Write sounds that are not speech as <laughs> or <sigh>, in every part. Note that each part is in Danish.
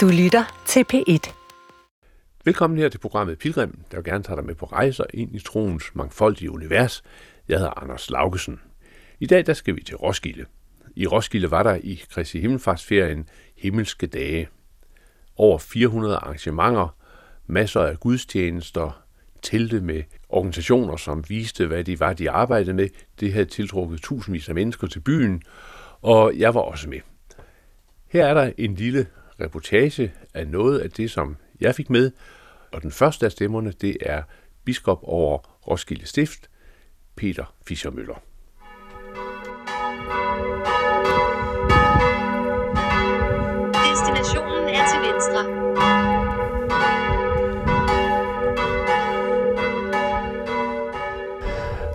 Du lytter til P1. Velkommen her til programmet Pilgrim, der vil gerne tage dig med på rejser ind i troens mangfoldige univers. Jeg hedder Anders Laugesen. I dag der skal vi til Roskilde. I Roskilde var der i Kristi Himmelfartsferien himmelske dage. Over 400 arrangementer, masser af gudstjenester, telte med organisationer, som viste, hvad de var, de arbejdede med. Det havde tiltrukket tusindvis af mennesker til byen, og jeg var også med. Her er der en lille reportage af noget af det, som jeg fik med, og den første af stemmerne, det er biskop over Roskilde Stift, Peter Fischermøller. Destinationen er til venstre.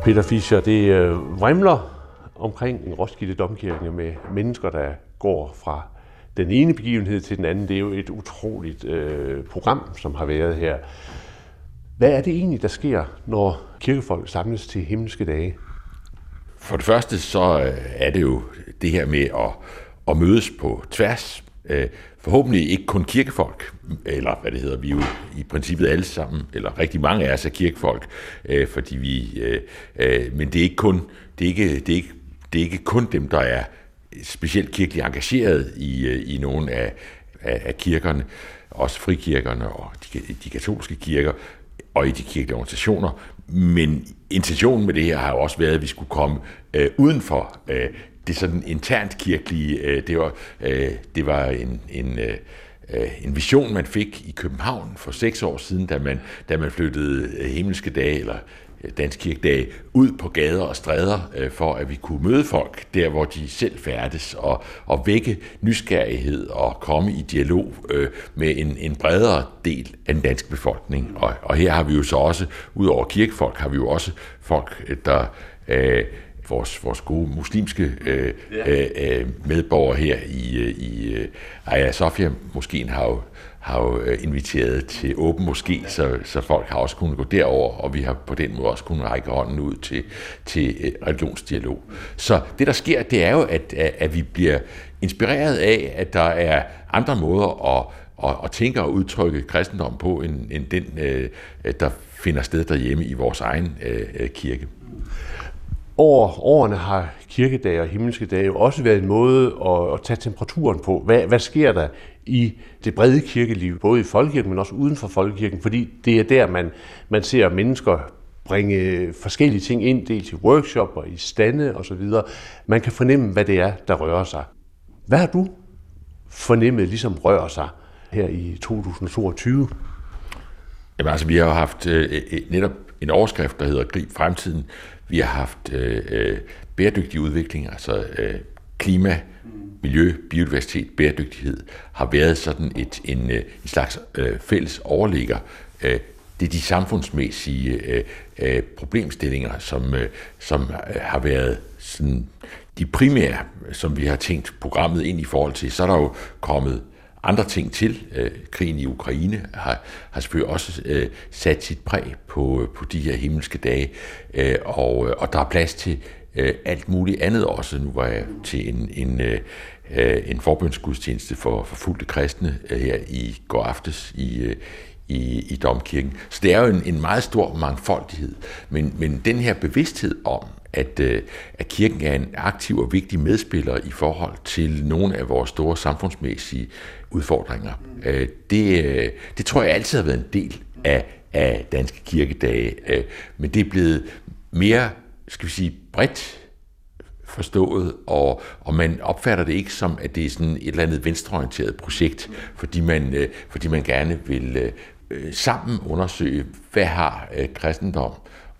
Peter Fischer, det øh, vrimler omkring en Roskilde Domkirke med mennesker, der går fra den ene begivenhed til den anden. Det er jo et utroligt øh, program, som har været her. Hvad er det egentlig, der sker, når kirkefolk samles til himmelske dage? For det første så øh, er det jo det her med at, at mødes på tværs. Øh, forhåbentlig ikke kun kirkefolk, eller hvad det hedder, vi er jo i princippet alle sammen, eller rigtig mange af os er kirkefolk, øh, fordi vi, men det er ikke kun, det er ikke, det er ikke, det er ikke kun dem, der er specielt kirkeligt engageret i, øh, i nogle af, af, af kirkerne, også frikirkerne og de, de katolske kirker, og i de kirkelige organisationer. Men intentionen med det her har jo også været, at vi skulle komme øh, uden for øh, det sådan internt kirkelige. Øh, det var, øh, det var en, en, øh, øh, en vision, man fik i København for seks år siden, da man, da man flyttede øh, himmelske dage, eller Dansk Kirkedag ud på gader og stræder, øh, for at vi kunne møde folk der, hvor de selv færdes, og, og vække nysgerrighed og komme i dialog øh, med en, en bredere del af den danske befolkning. Og, og her har vi jo så også, ud over kirkefolk, har vi jo også folk, der... Øh, vores, vores gode muslimske øh, ja. øh, medborgere her i, øh, i øh, Aya Sofia måske har jo har jo øh, inviteret til åben moské, så, så folk har også kunnet gå derover, og vi har på den måde også kunnet række hånden ud til, til øh, religionsdialog. Så det, der sker, det er jo, at, at vi bliver inspireret af, at der er andre måder at, at, at tænke og udtrykke kristendom på, end, end den, øh, der finder sted derhjemme i vores egen øh, kirke. Over årene har kirkedage og himmelske dage jo også været en måde at, at tage temperaturen på. Hvad, hvad sker der i det brede kirkeliv, både i folkekirken, men også uden for folkekirken, fordi det er der, man, man ser mennesker bringe forskellige ting ind, dels i workshop og i stande osv. Man kan fornemme, hvad det er, der rører sig. Hvad har du fornemmet ligesom rører sig her i 2022? Jamen altså, vi har jo haft øh, øh, øh, netop en overskrift, der hedder Grib fremtiden. Vi har haft øh, øh, bæredygtig udvikling, altså øh, klima, miljø, biodiversitet, bæredygtighed, har været sådan et, en, øh, en slags øh, fælles overligger. Øh, det er de samfundsmæssige øh, øh, problemstillinger, som, øh, som øh, har været sådan de primære, som vi har tænkt programmet ind i forhold til. Så er der jo kommet andre ting til. Øh, krigen i Ukraine har, har selvfølgelig også øh, sat sit præg på, øh, på de her himmelske dage, øh, og, og der er plads til øh, alt muligt andet også. Nu var jeg til en, en, øh, en forbundsgudstjeneste for forfulgte kristne øh, her i går aftes i, øh, i, i domkirken. Så det er jo en, en meget stor mangfoldighed. Men, men den her bevidsthed om, at, øh, at kirken er en aktiv og vigtig medspiller i forhold til nogle af vores store samfundsmæssige udfordringer, øh, det, øh, det tror jeg altid har været en del af, af danske kirkedage. Øh, men det er blevet mere, skal vi sige, bredt forstået, og, og man opfatter det ikke som, at det er sådan et eller andet venstreorienteret projekt, fordi man, øh, fordi man gerne vil øh, øh, sammen undersøge, hvad har øh, kristendom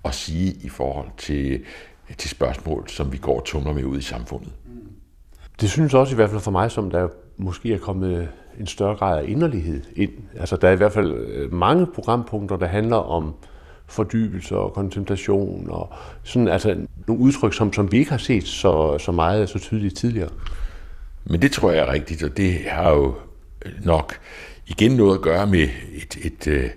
at sige i forhold til, til spørgsmål, som vi går og tumler med ud i samfundet. Det synes også i hvert fald for mig, som der måske er kommet en større grad af inderlighed ind. Altså der er i hvert fald øh, mange programpunkter, der handler om fordybelse og kontemplation og sådan, altså nogle udtryk, som, som vi ikke har set så, så meget så tydeligt tidligere. Men det tror jeg er rigtigt, og det har jo nok igen noget at gøre med et, et, et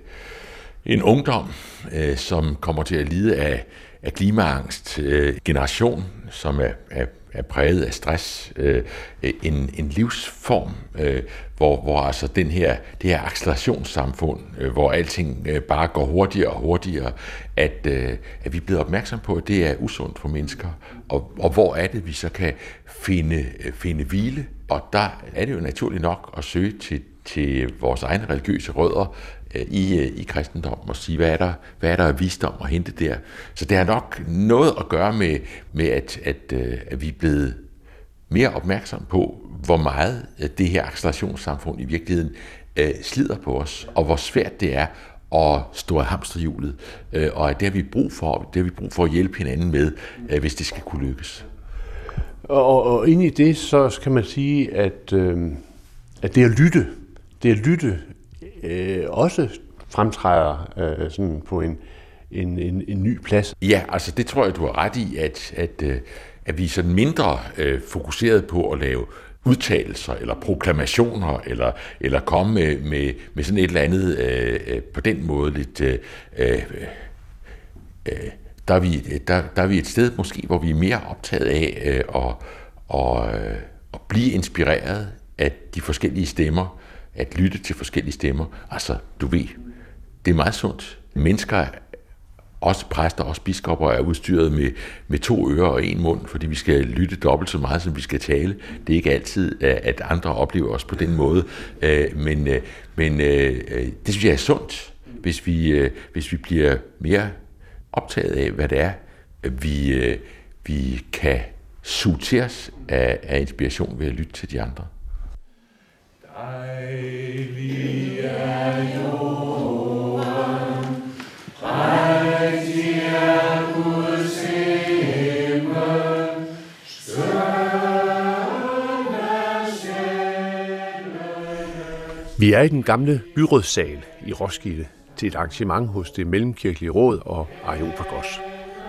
en ungdom, øh, som kommer til at lide af, af klimaangst, øh, generation, som er, er er præget af stress, øh, en, en livsform, øh, hvor, hvor altså den her, det her accelerationssamfund, øh, hvor alting øh, bare går hurtigere og hurtigere, at, øh, at vi bliver opmærksom på, at det er usundt for mennesker, og, og hvor er det, vi så kan finde, øh, finde hvile, og der er det jo naturligt nok at søge til, til vores egne religiøse rødder, Øh, i, øh, i kristendommen og sige, hvad er, der, hvad er der af visdom at hente der. Så det har nok noget at gøre med, med at, at, øh, at vi er blevet mere opmærksom på, hvor meget det her accelerationssamfund i virkeligheden øh, slider på os, og hvor svært det er at stå af hamsterhjulet, øh, og at det har vi brug for, det har vi brug for at hjælpe hinanden med, øh, hvis det skal kunne lykkes. Og, og ind i det, så kan man sige, at, øh, at det at lytte, det at lytte øh, også fremtræder øh, sådan på en, en, en, en ny plads. Ja, altså det tror jeg, du har ret i, at, at, øh, at vi er sådan mindre øh, fokuseret på at lave udtalelser eller proklamationer, eller, eller komme med, med, med sådan et eller andet øh, øh på den måde lidt... Øh, øh, øh, der, er vi, der, der er vi et sted måske, hvor vi er mere optaget af øh, at, og, øh, at blive inspireret af de forskellige stemmer, at lytte til forskellige stemmer. Altså, du ved, det er meget sundt. Mennesker, også præster, også biskopper, er udstyret med, med to ører og en mund, fordi vi skal lytte dobbelt så meget, som vi skal tale. Det er ikke altid, at andre oplever os på den måde, øh, men, øh, men øh, det synes jeg er sundt, hvis vi, hvis vi bliver mere optaget af, hvad det er, vi, vi kan suge til os af, af inspiration ved at lytte til de andre. Dejlig er jorden, prægtig er Guds himmel, vi er i den gamle byrådssal i Roskilde til et arrangement hos det Mellemkirkelige Råd og Areopagos.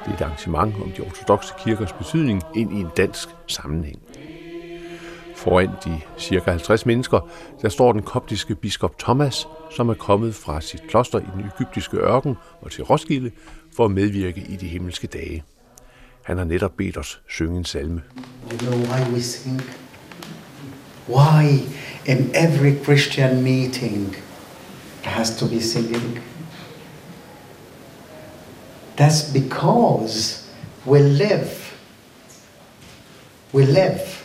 Det er et arrangement om de ortodoxe kirkers betydning ind i en dansk sammenhæng. Foran de cirka 50 mennesker, der står den koptiske biskop Thomas, som er kommet fra sit kloster i den egyptiske ørken og til Roskilde for at medvirke i de himmelske dage. Han har netop bedt os synge en salme. You know why we sing? Why in every Christian meeting there has to be singing? That's because we live. We live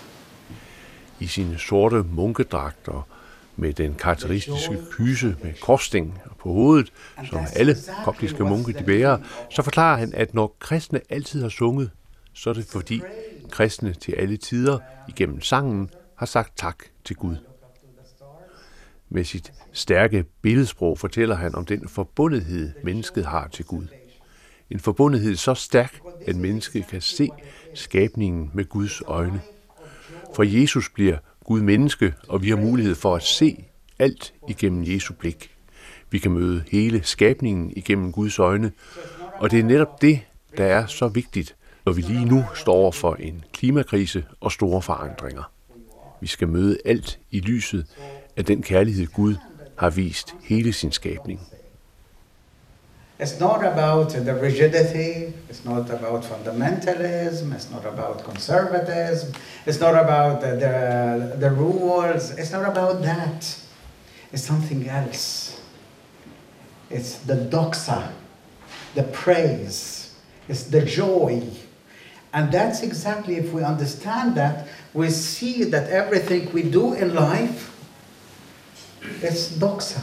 i sine sorte munkedragter med den karakteristiske kyse med korsting på hovedet, som alle koptiske munke de bærer, så forklarer han, at når kristne altid har sunget, så er det fordi kristne til alle tider igennem sangen har sagt tak til Gud. Med sit stærke billedsprog fortæller han om den forbundethed, mennesket har til Gud. En forbundethed så stærk, at mennesket kan se skabningen med Guds øjne. For Jesus bliver Gud menneske, og vi har mulighed for at se alt igennem Jesu blik. Vi kan møde hele skabningen igennem Guds øjne, og det er netop det, der er så vigtigt, når vi lige nu står over for en klimakrise og store forandringer. Vi skal møde alt i lyset af den kærlighed Gud har vist hele sin skabning. It's not about the rigidity, it's not about fundamentalism, it's not about conservatism, it's not about the, the, the rules, it's not about that. It's something else. It's the doxa, the praise, it's the joy. And that's exactly, if we understand that, we see that everything we do in life is doxa,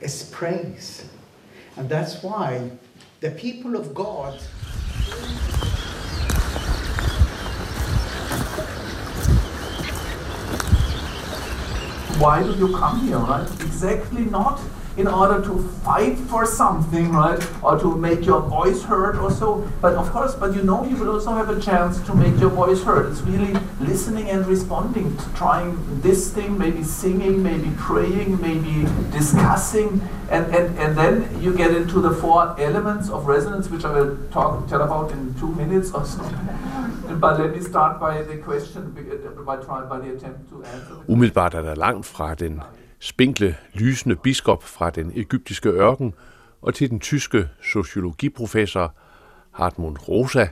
it's praise. And that's why the people of God. Why do you come here, right? Exactly not in order to fight for something, right, or to make your voice heard or so. But of course, but you know, you will also have a chance to make your voice heard. It's really listening and responding, to trying this thing, maybe singing, maybe praying, maybe discussing, and, and, and then you get into the four elements of resonance, which I will talk tell about in two minutes or so. <laughs> But let me start by the question, by, by the attempt to answer. Umiddelbart er der langt fra den spinkle, lysende biskop fra den egyptiske ørken og til den tyske sociologiprofessor Hartmut Rosa,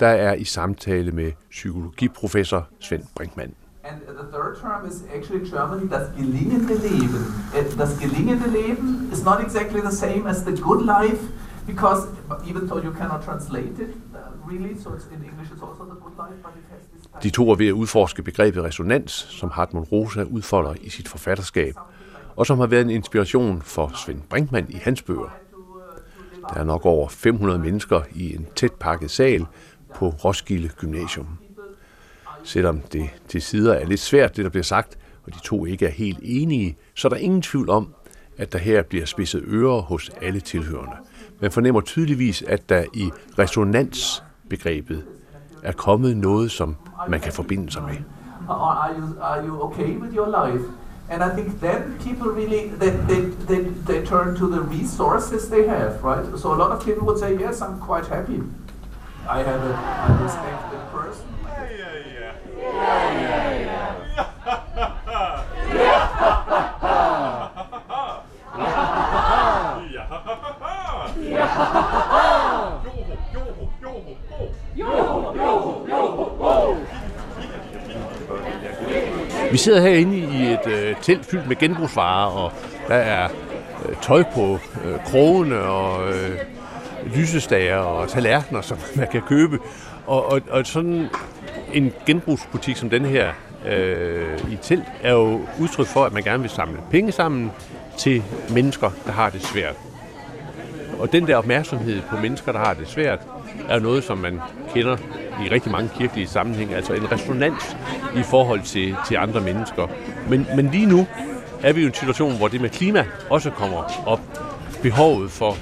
der er i samtale med psykologiprofessor Svend Brinkmann. And the third term is actually Germany das gelingende Leben. Äh, das gelingende Leben is not exactly the same as the good life because even though you cannot translate it uh, really, so it's in English it's also the good life, but it has de to er ved at udforske begrebet resonans, som Hartmut Rosa udfolder i sit forfatterskab, og som har været en inspiration for Svend Brinkmann i hans bøger. Der er nok over 500 mennesker i en tæt pakket sal på Roskilde Gymnasium. Selvom det til sider er lidt svært, det der bliver sagt, og de to ikke er helt enige, så er der ingen tvivl om, at der her bliver spidset ører hos alle tilhørende. Man fornemmer tydeligvis, at der i resonansbegrebet er kommet noget, som man kan forbinde sig med. or are you are you okay with your life? And I think then people really they, they, they, they turn to the resources they have, right? So a lot of people would say, yes, I'm quite happy. I have a, I respect the person. Vi sidder herinde i et øh, telt fyldt med genbrugsvarer, og der er øh, tøj på øh, krogene og øh, lysestager og tallerkener, som <laughs> man kan købe. Og, og, og sådan en genbrugsbutik som den her øh, i telt er jo udtryk for, at man gerne vil samle penge sammen til mennesker, der har det svært. Og den der opmærksomhed på mennesker, der har det svært, er noget, som man kender i rigtig mange kirkelige sammenhænge, altså en resonans i forhold til, til andre mennesker. Men, men lige nu er vi jo i en situation, hvor det med klima også kommer op. Behovet for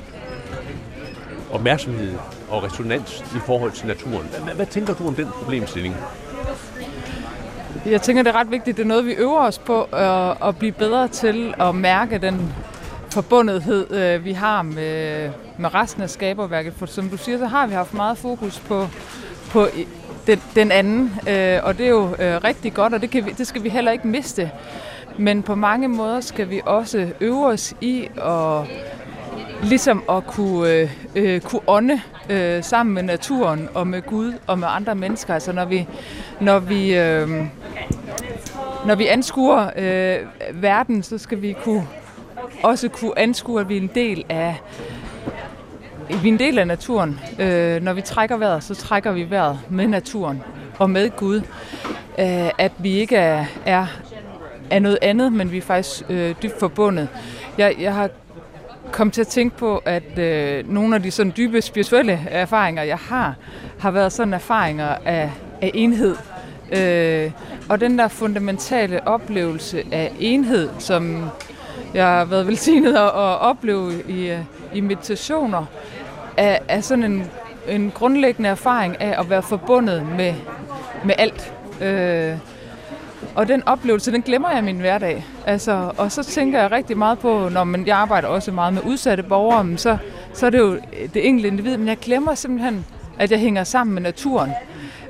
opmærksomhed og resonans i forhold til naturen. Hvad, hvad tænker du om den problemstilling? Jeg tænker, det er ret vigtigt. Det er noget, vi øver os på at, at blive bedre til at mærke den forbundethed, øh, vi har med, med resten af skaberværket. For som du siger, så har vi haft meget fokus på, på den, den anden, øh, og det er jo øh, rigtig godt, og det, kan vi, det skal vi heller ikke miste. Men på mange måder skal vi også øve os i at ligesom at kunne, øh, øh, kunne ånde øh, sammen med naturen og med Gud og med andre mennesker. Altså når vi, når vi, øh, når vi anskuer øh, verden, så skal vi kunne, også kunne anskue, at vi er en del af, vi er en del af naturen. Øh, når vi trækker vejret, så trækker vi vejret med naturen og med Gud. Øh, at vi ikke er, er, er noget andet, men vi er faktisk øh, dybt forbundet. Jeg, jeg har kom til at tænke på, at øh, nogle af de sådan dybe spirituelle erfaringer, jeg har, har været sådan erfaringer af, af enhed. Øh, og den der fundamentale oplevelse af enhed, som jeg har været velsignet at, at opleve i, øh, i meditationer, er, er sådan en, en grundlæggende erfaring af at være forbundet med, med alt. Øh, og den oplevelse, den glemmer jeg i min hverdag. Altså, og så tænker jeg rigtig meget på, når man, jeg arbejder også meget med udsatte borgere, men så, så er det jo det enkelte individ, men jeg glemmer simpelthen, at jeg hænger sammen med naturen.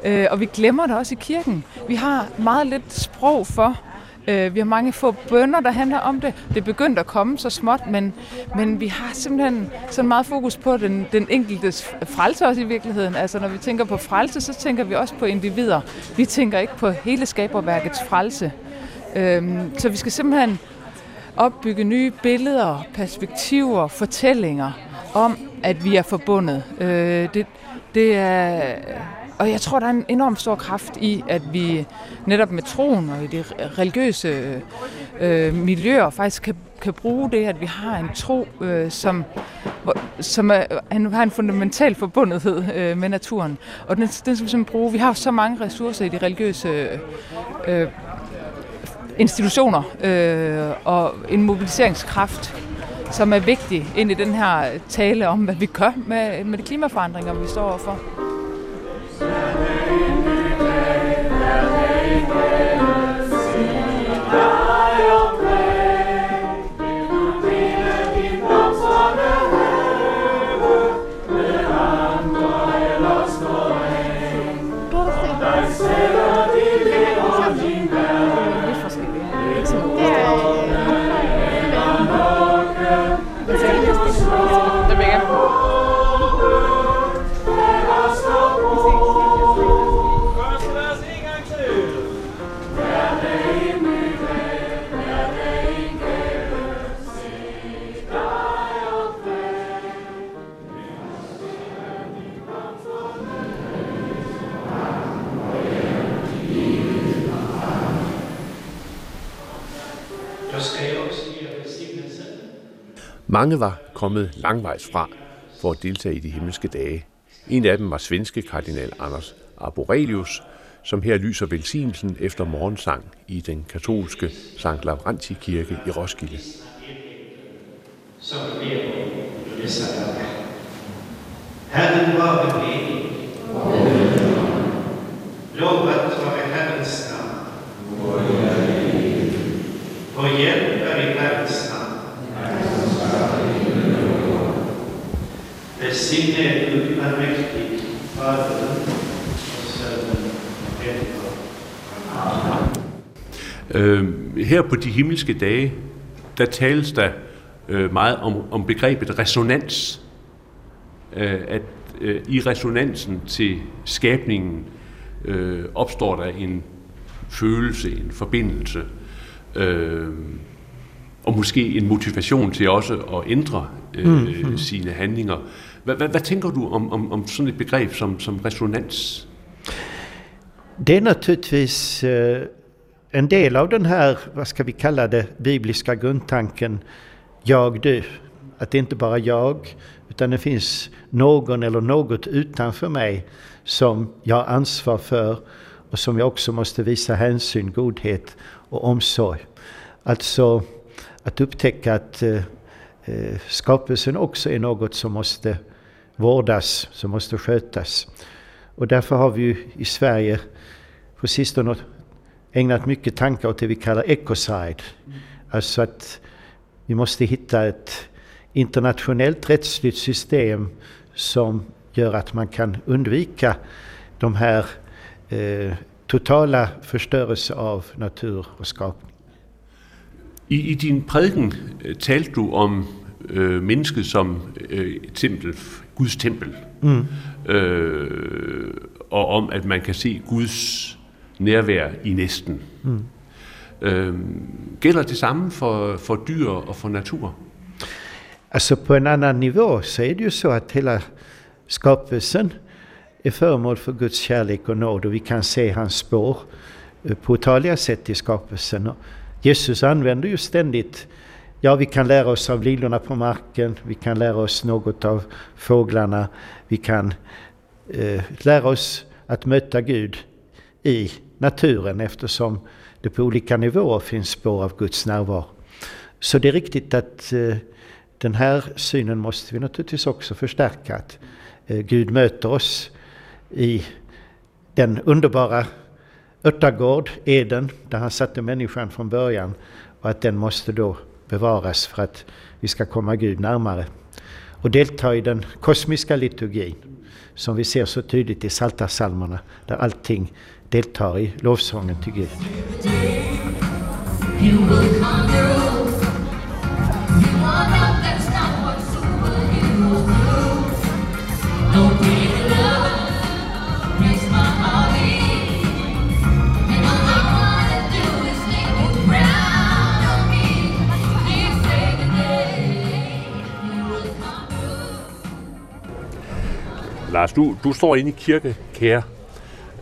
Øh, og vi glemmer det også i kirken. Vi har meget lidt sprog for, øh, vi har mange få bønder, der handler om det. Det er begyndt at komme så småt, men, men vi har simpelthen så meget fokus på den, den enkeltes frelse også i virkeligheden. Altså når vi tænker på frelse, så tænker vi også på individer. Vi tænker ikke på hele skaberværkets frelse. Øhm, så vi skal simpelthen opbygge nye billeder, perspektiver, fortællinger om, at vi er forbundet. Øh, det, det er, og jeg tror, der er en enorm stor kraft i, at vi netop med troen og i de religiøse øh, miljøer faktisk kan, kan bruge det, at vi har en tro, øh, som, hvor- som er, han har en fundamental forbundethed øh, med naturen. Og den, den skal vi simpelthen bruge. Vi har så mange ressourcer i de religiøse øh, institutioner øh, og en mobiliseringskraft, som er vigtig ind i den her tale om, hvad vi gør med, med de klimaforandringer, vi står overfor. Mange var kommet langvejs fra for at deltage i de himmelske dage. En af dem var svenske kardinal Anders Arborelius, som her lyser velsignelsen efter morgensang i den katolske Sankt Lavrenti kirke i Roskilde. Som lever i disse. Herren var ved evig. Lovet være Herrens navn. Og hjælp er i Herrens navn. Velsigne Gud almægtig, Faderen og Sønnen Øh, her på de himmelske dage, der tales der øh, meget om, om begrebet resonans. Øh, at øh, i resonansen til skabningen øh, opstår der en følelse, en forbindelse, øh, og måske en motivation til også at ændre øh, mm. sine handlinger. Hvad, hvad, hvad tænker du om, om, om sådan et begreb som, som resonans? Det är naturligtvis eh, øh, en del av den här, vad ska vi kalla det, bibliska grundtanken jag, du. Att det inte bara jag, utan det finns någon eller något utanför mig som jag har ansvar för och som jag också måste visa hänsyn, godhet och omsorg. Alltså att upptäcka att eh, eh skapelsen också är något som måste vårdas, som måste skötas. Och därför har vi ju i Sverige på sistone ägnat mycket tankar åt det vi kallar ecocide. Alltså att vi måste hitta ett internationellt rättsligt system som gör att man kan undvika de här eh, totala förstörelse av natur och skapning. I, I din prædiken talade talte du om øh, mennesket som eh, øh, tempel, Guds tempel, mm. øh, og om at man kan se Guds nærvær i næsten. Mm. Øhm, gælder det samme for, for dyr og for natur? Alltså på en annan nivå så är det ju så att hela skapelsen är föremål för Guds kärlek och nåd och vi kan se hans spår eh, på otaliga sätt i skapelsen. Jesus använder ju ständigt, ja vi kan lära oss av lilorna på marken, vi kan lära oss något av fåglarna, vi kan eh, lära oss att möta Gud i naturen eftersom det på olika nivåer finns spår av Guds närvaro. Så det är riktigt att eh, den här synen måste vi naturligtvis också förstärka. Att eh, Gud möter oss i den underbara örtagård, Eden, där han satte människan från början och att den måste då bevaras för att vi ska komma Gud närmare. Och delta i den kosmiska liturgin som vi ser så tydligt i Saltarsalmerna där allting deltar i lovsången till Gud. Lars, du, du står inde i kirkekære.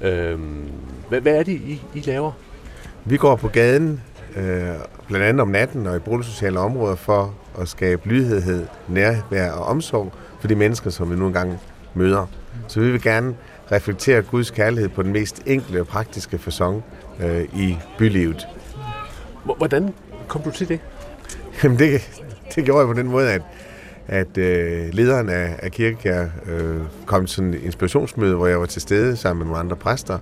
Øhm, hvad, hvad er det, I, I laver? Vi går på gaden, øh, blandt andet om natten og i boligsociale områder, for at skabe lydhed, nærvær og omsorg for de mennesker, som vi nu engang møder. Så vi vil gerne reflektere Guds kærlighed på den mest enkle og praktiske façon øh, i bylivet. Hvordan kom du til det? Jamen det, det gjorde jeg på den måde, at, at øh, lederen af, af kirkekær øh, kom til sådan en inspirationsmøde, hvor jeg var til stede sammen med nogle andre præster,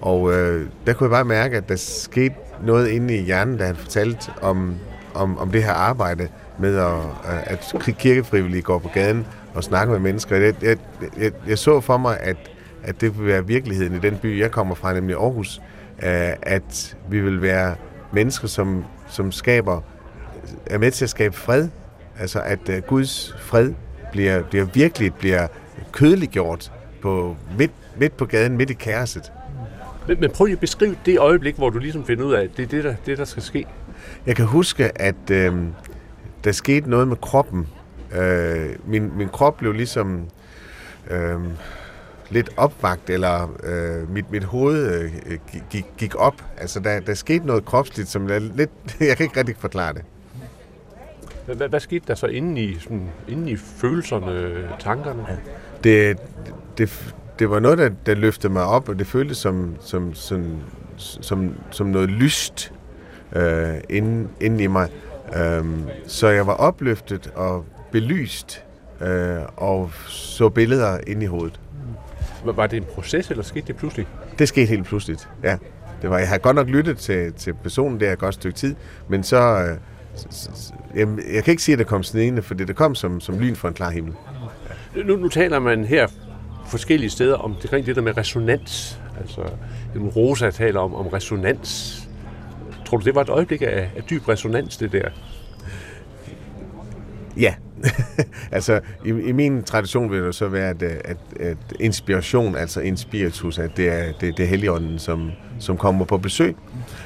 og øh, der kunne jeg bare mærke, at der skete noget inde i hjernen, da han fortalte om, om, om det her arbejde med, at, at kirkefrivillige går på gaden og snakker med mennesker. Jeg, jeg, jeg, jeg så for mig, at, at det vil være virkeligheden i den by, jeg kommer fra, nemlig Aarhus, øh, at vi vil være mennesker, som, som skaber, er med til at skabe fred. Altså at uh, Guds fred bliver, bliver virkelig bliver kødeliggjort på, midt, midt på gaden, midt i kaoset. Men, men prøv lige at beskrive det øjeblik, hvor du ligesom finder ud af, at det er det, der, det, der skal ske. Jeg kan huske, at øh, der skete noget med kroppen. Øh, min, min krop blev ligesom øh, lidt opvagt, eller øh, mit, mit hoved øh, gik, gik op. Altså, der, der skete noget kropsligt, som jeg, lidt, <laughs> jeg kan ikke rigtig forklare det. Hvad, hvad skete der så inde i, sådan, inde i følelserne, tankerne? Ja. Det, det, det var noget, der, der løftede mig op, og det føltes som, som, som, som, som noget lyst øh, inde, inde i mig. Um, så jeg var opløftet og belyst, øh, og så billeder ind i hovedet. Var det en proces, eller skete det pludselig? Det skete helt pludseligt, ja. Det var, jeg har godt nok lyttet til, til personen der et godt stykke tid, men så... Øh, jamen, jeg kan ikke sige, at det kom snigende, for det kom som, som lyn fra en klar himmel. Nu, nu taler man her forskellige steder om det, det der med resonans. Altså, Rosa taler om, om resonans. Tror du, det var et øjeblik af, af dyb resonans, det der? Ja. <laughs> altså, i, i min tradition vil det så være, at, at, at inspiration, altså inspiratus, at det er, det, det er Helligånden, som, som kommer på besøg.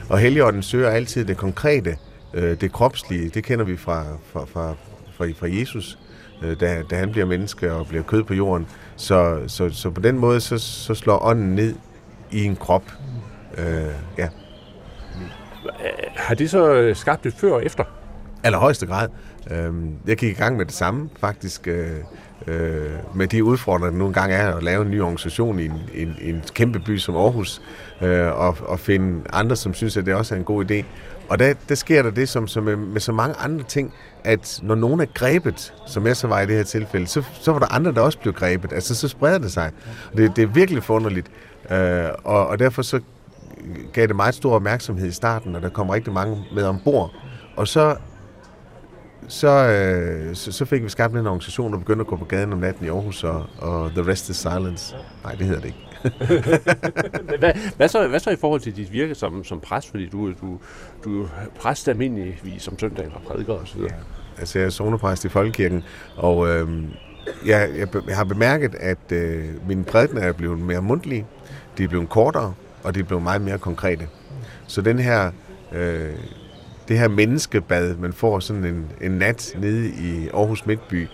Og Helligånden søger altid det konkrete, øh, det kropslige. Det kender vi fra, fra, fra, fra, fra Jesus, øh, da, da han bliver menneske og bliver kød på jorden. Så, så, så på den måde, så, så slår ånden ned i en krop. Øh, ja. Har det så øh, skabt et før og efter? Allerhøjeste grad. Øhm, jeg gik i gang med det samme, faktisk, øh, øh, med de udfordringer, der nogle gange er at lave en ny organisation i en, en, en kæmpe by som Aarhus, øh, og, og finde andre, som synes, at det også er en god idé. Og der, der sker der det, som, som med, med så mange andre ting, at når nogen er grebet, som jeg så var i det her tilfælde, så, så var der andre, der også blev grebet. Altså, så spreder det sig. Og det, det er virkelig forunderligt. Øh, og, og derfor så gav det meget stor opmærksomhed i starten, og der kom rigtig mange med ombord. Og så så, øh, så, så fik vi skabt en organisation, der begyndte at gå på gaden om natten i Aarhus, og, og The Rest is Silence. Nej, det hedder det ikke. <laughs> hvad, hvad, så, hvad så i forhold til dit virke som, som præst? Fordi du, du, du er præst almindeligvis som søndag og prædiker osv. Ja. Altså, jeg er zonepræst i Folkekirken, og øh, jeg, jeg, jeg har bemærket, at øh, mine prædikener er blevet mere mundtlige, de er blevet kortere, og de er blevet meget mere konkrete. Så den her... Øh, det her menneskebad, man får sådan en, en nat nede i Aarhus Midtby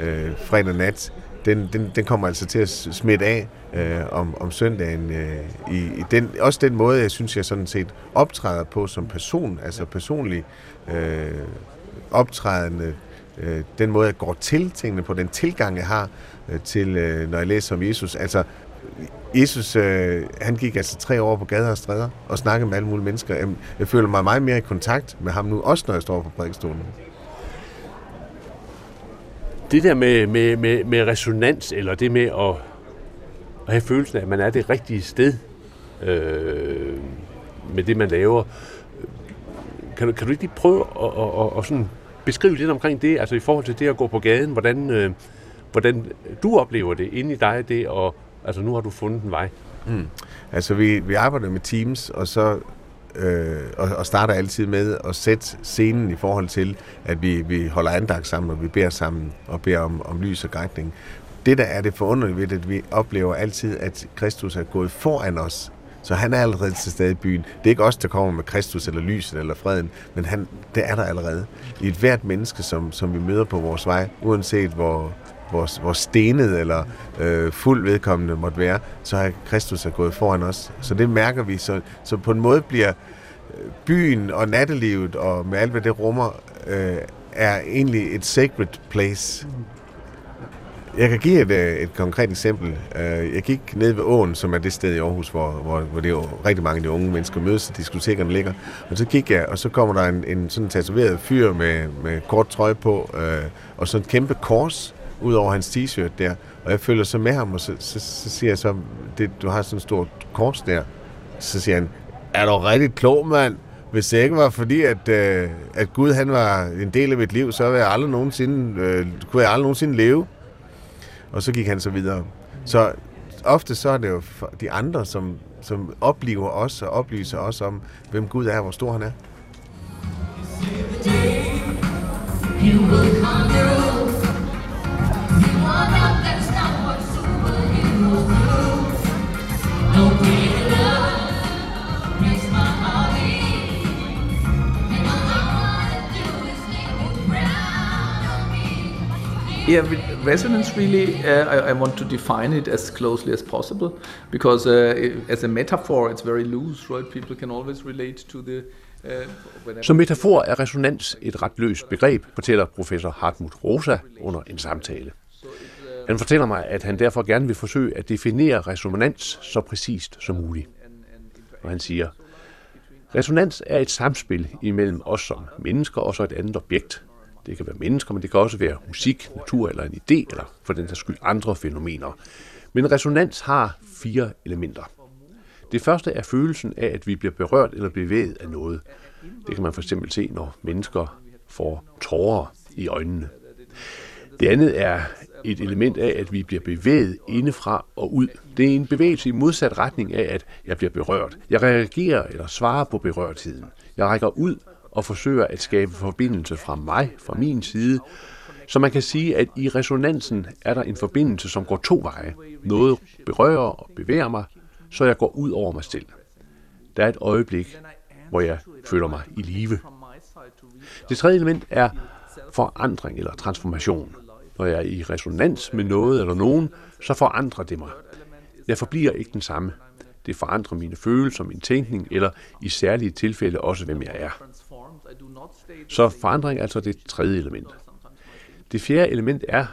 øh, fredag nat, den, den, den kommer altså til at smitte af øh, om, om søndagen. Øh, i, i den, også den måde, jeg synes, jeg sådan set optræder på som person, altså personlig øh, optrædende, øh, den måde, jeg går til tingene på, den tilgang, jeg har øh, til, øh, når jeg læser om Jesus. Altså, Jesus, øh, han gik altså tre år på gader og stræder og snakkede med alle mulige mennesker. Jeg, jeg føler mig meget mere i kontakt med ham nu, også når jeg står på prædikestolen. Det der med, med, med, med resonans, eller det med at, at have følelsen af, at man er det rigtige sted øh, med det, man laver. Kan du, kan du ikke lige prøve at, at, at, at sådan beskrive lidt omkring det, altså i forhold til det at gå på gaden, hvordan, øh, hvordan du oplever det inde i dig, det at Altså nu har du fundet en vej. Mm. Altså vi, vi arbejder med teams, og så øh, og, og starter altid med at sætte scenen i forhold til, at vi, vi holder andagt sammen, og vi beder sammen og beder om, om lys og grækning. Det, der er det forunderlige ved at vi oplever altid, at Kristus er gået foran os. Så han er allerede til stede i byen. Det er ikke os, der kommer med Kristus eller lyset eller freden, men han, det er der allerede. I et hvert menneske, som, som vi møder på vores vej, uanset hvor, hvor, hvor stenet eller øh, fuld vedkommende måtte være, så har Kristus er gået foran os. Så det mærker vi. Så, så på en måde bliver øh, byen og nattelivet og med alt, hvad det rummer, øh, er egentlig et sacred place. Jeg kan give et, øh, et konkret eksempel. Øh, jeg gik ned ved åen, som er det sted i Aarhus, hvor, hvor, hvor det er jo rigtig mange af de unge mennesker mødes, og diskotekerne ligger. Og så gik jeg, og så kommer der en, en sådan tatoveret fyr med, med kort trøje på, øh, og så et kæmpe kors, ud over hans t-shirt der. Og jeg følger så med ham, og så, så, så siger jeg så, det, du har sådan en stor kors der. Så siger han, er du rigtig klog, mand? Hvis det ikke var fordi, at, øh, at Gud han var en del af mit liv, så ville jeg aldrig nogensinde, øh, kunne jeg aldrig nogensinde leve. Og så gik han så videre. Så ofte så er det jo de andre, som, som oplever os og oplyser os om, hvem Gud er og hvor stor han er. You will conquer Yeah, resonance really, uh, I, I, want to define it as closely as possible because uh, as a metaphor, it's very loose, right? People can always relate to the. Uh, Som metafor er resonans et ret løst begreb, fortæller professor Hartmut Rosa under en samtale. Han fortæller mig, at han derfor gerne vil forsøge at definere resonans så præcist som muligt. Og han siger, resonans er et samspil imellem os som mennesker og så et andet objekt, det kan være mennesker, men det kan også være musik, natur eller en idé, eller for den sags skyld andre fænomener. Men resonans har fire elementer. Det første er følelsen af, at vi bliver berørt eller bevæget af noget. Det kan man for eksempel se, når mennesker får tårer i øjnene. Det andet er et element af, at vi bliver bevæget indefra og ud. Det er en bevægelse i modsat retning af, at jeg bliver berørt. Jeg reagerer eller svarer på berørtheden. Jeg rækker ud og forsøger at skabe forbindelse fra mig, fra min side. Så man kan sige, at i resonansen er der en forbindelse, som går to veje. Noget berører og bevæger mig, så jeg går ud over mig selv. Der er et øjeblik, hvor jeg føler mig i live. Det tredje element er forandring eller transformation. Når jeg er i resonans med noget eller nogen, så forandrer det mig. Jeg forbliver ikke den samme. Det forandrer mine følelser, min tænkning, eller i særlige tilfælde også, hvem jeg er. Så forandring er altså det tredje element. Det fjerde element er,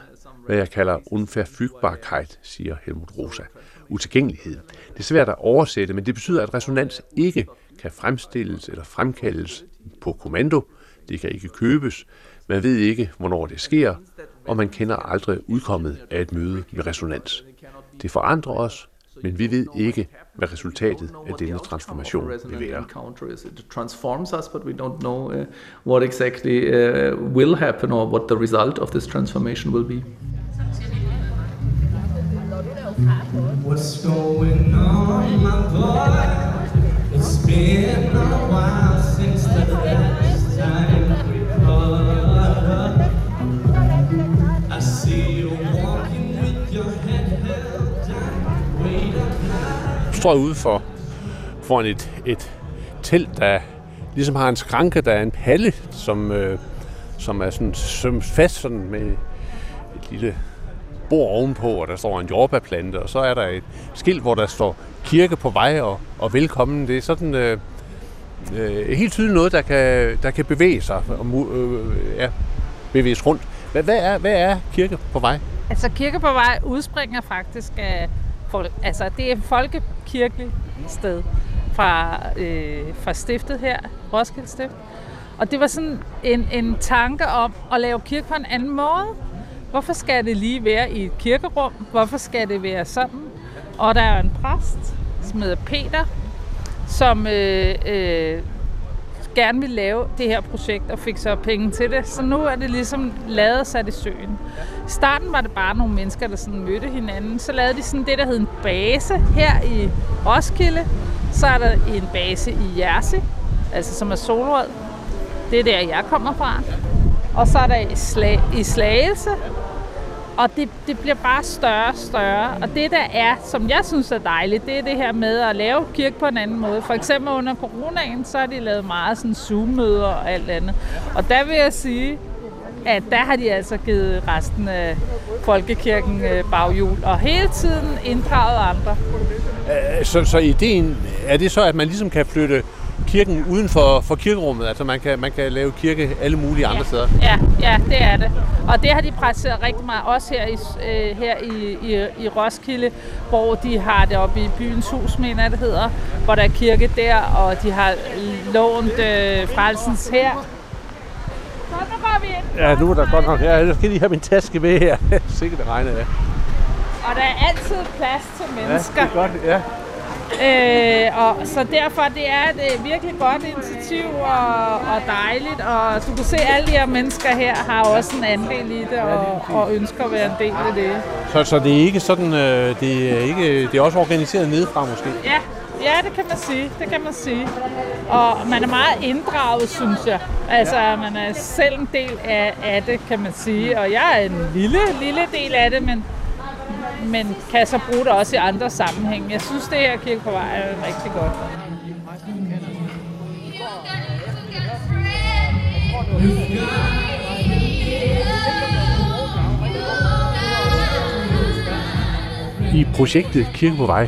hvad jeg kalder unverfügbarkeit, siger Helmut Rosa. Utilgængelighed. Det er svært at oversætte, men det betyder, at resonans ikke kan fremstilles eller fremkaldes på kommando. Det kan ikke købes. Man ved ikke, hvornår det sker, og man kender aldrig udkommet af et møde med resonans. Det forandrer os, men vi ved ikke, hvad resultatet af denne transformation vil være. It transforms us, but we don't know uh, what exactly uh, will happen or what the result of this transformation will be. What's going on, my boy? It's been a while står ude for, foran et, et telt, der ligesom har en skranke, der er en palle, som, øh, som er sådan sømt fast sådan med et lille bord ovenpå, og der står en jordbærplante, og så er der et skilt, hvor der står kirke på vej og, og velkommen. Det er sådan øh, øh, helt tydeligt noget, der kan, der kan bevæge sig og øh, ja, bevæges rundt. Hvad, hvad, er, hvad er kirke på vej? Altså kirke på vej udspringer faktisk af, altså det er et folkekirkeligt sted fra, øh, fra stiftet her, Roskilde Stift. Og det var sådan en, en tanke om at lave kirke på en anden måde. Hvorfor skal det lige være i et kirkerum? Hvorfor skal det være sådan? Og der er en præst, som hedder Peter, som øh, øh, gerne ville lave det her projekt og fik så penge til det. Så nu er det ligesom lavet sat i søen. I starten var det bare nogle mennesker, der sådan mødte hinanden. Så lavede de sådan det, der hed en base her i Roskilde. Så er der en base i Jersey, altså som er Solrød. Det er der, jeg kommer fra. Og så er der i, Sla- i Slagelse, og det, det bliver bare større og større. Og det, der er, som jeg synes er dejligt, det er det her med at lave kirke på en anden måde. For eksempel under coronaen, så har de lavet meget sådan Zoom-møder og alt andet. Og der vil jeg sige, at der har de altså givet resten af folkekirken øh, baghjul, og hele tiden inddraget andre. Øh, så, så ideen, er det så, at man ligesom kan flytte kirken uden for, for kirkerummet. Altså man kan, man kan lave kirke alle mulige andre ja. steder. Ja, ja, det er det. Og det har de praktiseret rigtig meget, også her i, øh, her i, i, i Roskilde, hvor de har det oppe i byens hus, mener jeg det hedder, hvor der er kirke der, og de har lånt øh, frelsens her. Så nu går vi ind. Ja, nu er der godt nok. Ja, jeg skal lige have min taske med her. <laughs> Sikkert det regner, ja. Og der er altid plads til mennesker. Ja, det er godt, ja. Øh, og så derfor det er et virkelig godt initiativ og, og dejligt, og du kan se, at alle de her mennesker her har også en andel i det og, og ønsker at være en del af det. Så, så det er ikke sådan, øh, det er ikke, det er også organiseret nedefra måske? Ja, ja, det kan man sige. Det kan man sige. Og man er meget inddraget, synes jeg. Altså, man er selv en del af, af det, kan man sige. Og jeg er en lille, lille del af det, men men kan så bruge det også i andre sammenhænge. Jeg synes, det her kirke på vej er rigtig godt. I projektet Kirke på Vej,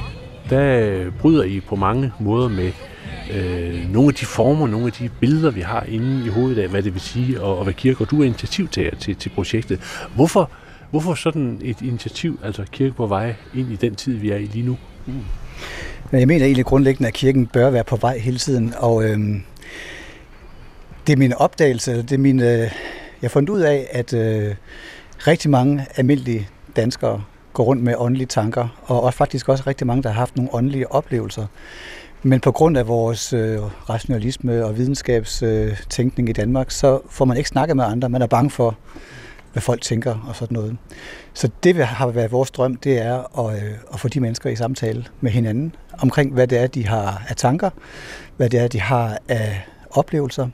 der bryder I på mange måder med øh, nogle af de former, nogle af de billeder, vi har inde i hovedet af, hvad det vil sige, og, og hvad kirke, og du er initiativtager til, til, til projektet. Hvorfor hvorfor sådan et initiativ, altså Kirke på Vej, ind i den tid, vi er i lige nu? Mm. Jeg mener egentlig grundlæggende, at kirken bør være på vej hele tiden, og øhm, det er min opdagelse, det er min, øh, jeg har fundet ud af, at øh, rigtig mange almindelige danskere går rundt med åndelige tanker, og også faktisk også rigtig mange, der har haft nogle åndelige oplevelser. Men på grund af vores øh, rationalisme og videnskabstænkning øh, i Danmark, så får man ikke snakket med andre. Man er bange for, hvad folk tænker og sådan noget. Så det har været vores drøm, det er at, øh, at få de mennesker i samtale med hinanden omkring, hvad det er, de har af tanker, hvad det er, de har af oplevelser,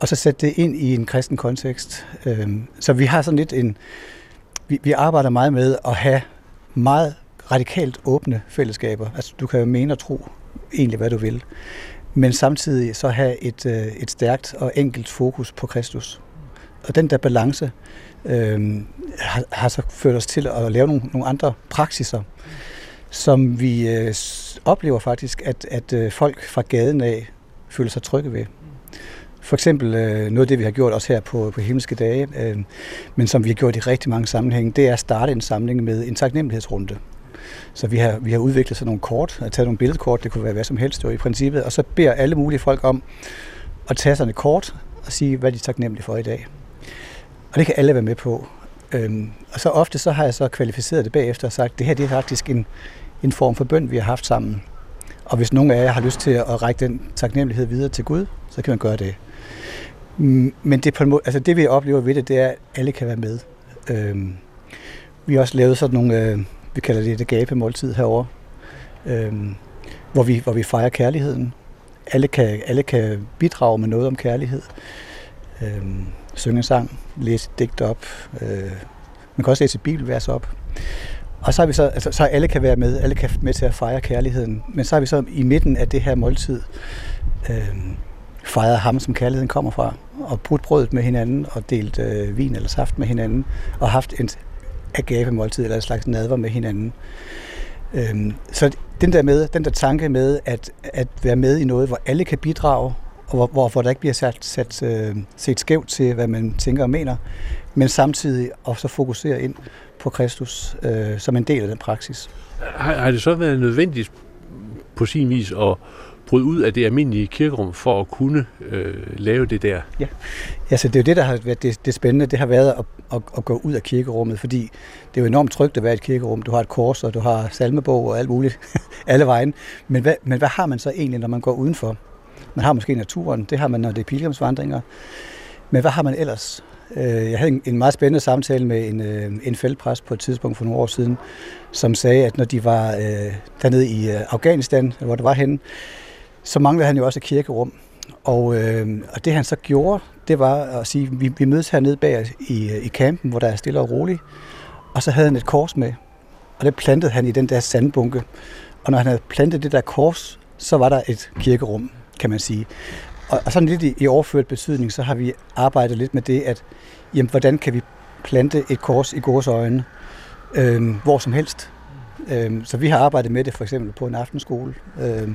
og så sætte det ind i en kristen kontekst. Øhm, så vi har sådan lidt en... Vi, vi arbejder meget med at have meget radikalt åbne fællesskaber. Altså, du kan jo mene og tro egentlig, hvad du vil. Men samtidig så have et, øh, et stærkt og enkelt fokus på Kristus. Og den der balance øh, har, har så ført os til at lave nogle, nogle andre praksiser, som vi øh, oplever faktisk, at, at øh, folk fra gaden af føler sig trygge ved. For eksempel øh, noget af det, vi har gjort også her på, på himmelske dage, øh, men som vi har gjort i rigtig mange sammenhænge, det er at starte en samling med en taknemmelighedsrunde. Så vi har, vi har udviklet sådan nogle kort, at tage nogle billedkort, det kunne være hvad som helst jo i princippet, og så beder alle mulige folk om at tage sådan et kort og sige, hvad de er taknemmelige for i dag. Og det kan alle være med på. Øhm, og så ofte så har jeg så kvalificeret det bagefter og sagt, det her det er faktisk en, en form for bøn, vi har haft sammen. Og hvis nogen af jer har lyst til at række den taknemmelighed videre til Gud, så kan man gøre det. Mm, men det, på en måde, altså det vi oplever ved det, det er, at alle kan være med. Øhm, vi har også lavet sådan nogle, øh, vi kalder det det gabemåltid herovre, øhm, hvor, vi, hvor vi fejrer kærligheden. Alle kan, alle kan bidrage med noget om kærlighed. Øhm, synge sang, læse et digt op. Øh, man kan også læse et bibelvers op. Og så har vi så, altså, så alle kan være med, alle kan med til at fejre kærligheden. Men så har vi så i midten af det her måltid øh, fejret ham, som kærligheden kommer fra, og brudt brødet med hinanden, og delt øh, vin eller saft med hinanden, og haft en agape-måltid, eller en slags nadver med hinanden. Øh, så den der, med, den der tanke med at, at være med i noget, hvor alle kan bidrage, og hvor, hvor, hvor der ikke bliver sat, sat, øh, set skævt til, hvad man tænker og mener, men samtidig også fokusere ind på Kristus øh, som en del af den praksis. Har, har det så været nødvendigt på sin vis at bryde ud af det almindelige kirkerum for at kunne øh, lave det der? Ja, altså det er jo det, der har været det, det spændende. Det har været at, at, at gå ud af kirkerummet, fordi det er jo enormt trygt at være i et kirkerum. Du har et kors, og du har salmebog og alt muligt, <laughs> alle vejen. Men hvad, men hvad har man så egentlig, når man går udenfor? Man har måske naturen, det har man, når det er pilgrimsvandringer. Men hvad har man ellers? Øh, jeg havde en meget spændende samtale med en, øh, en feltpræst på et tidspunkt for nogle år siden, som sagde, at når de var øh, dernede i øh, Afghanistan, hvor det var henne, så manglede han jo også et kirkerum. Og, øh, og det han så gjorde, det var at sige, at vi, vi mødes hernede bag i, i campen, hvor der er stille og roligt. Og så havde han et kors med, og det plantede han i den der sandbunke. Og når han havde plantet det der kors, så var der et kirkerum kan man sige. Og, og sådan lidt i, i overført betydning, så har vi arbejdet lidt med det, at jamen, hvordan kan vi plante et kors i gode øjne, øh, hvor som helst. Øh, så vi har arbejdet med det for eksempel på en aftenskole, øh,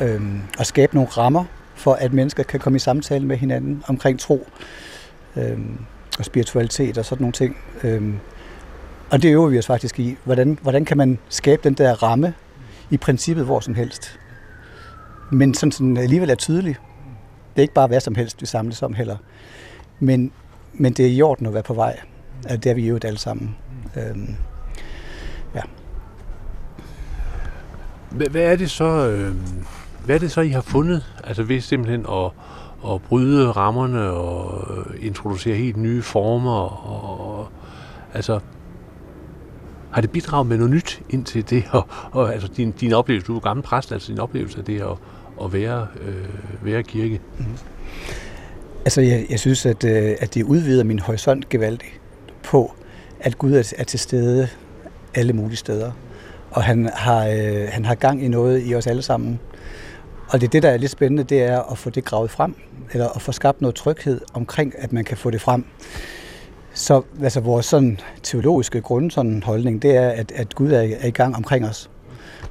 øh, og skabe nogle rammer for, at mennesker kan komme i samtale med hinanden omkring tro øh, og spiritualitet og sådan nogle ting. Øh, og det øver vi os faktisk i. Hvordan, hvordan kan man skabe den der ramme i princippet hvor som helst? Men sådan, sådan alligevel er tydelig. Det er ikke bare hvad som helst, vi samles om heller. Men, men det er i orden at være på vej. Altså, det er vi jo alle sammen. Øhm, ja. Hvad er det så, øh, hvad er det så, I har fundet? Altså ved simpelthen at, at bryde rammerne og øh, introducere helt nye former og, altså har det bidraget med noget nyt ind til det, <laughs> og, og altså din, din oplevelse, du er gammel præst, altså din oplevelse af det at, at være, øh, være kirke? Mm. Altså, jeg, jeg synes, at, øh, at det udvider min horisont gevaldigt på, at Gud er, er til stede alle mulige steder. Og han har, øh, han har gang i noget i os alle sammen. Og det er det, der er lidt spændende, det er at få det gravet frem, eller at få skabt noget tryghed omkring, at man kan få det frem. Så altså, vores sådan, teologiske grund, sådan, holdning, det er, at, at Gud er, er i gang omkring os.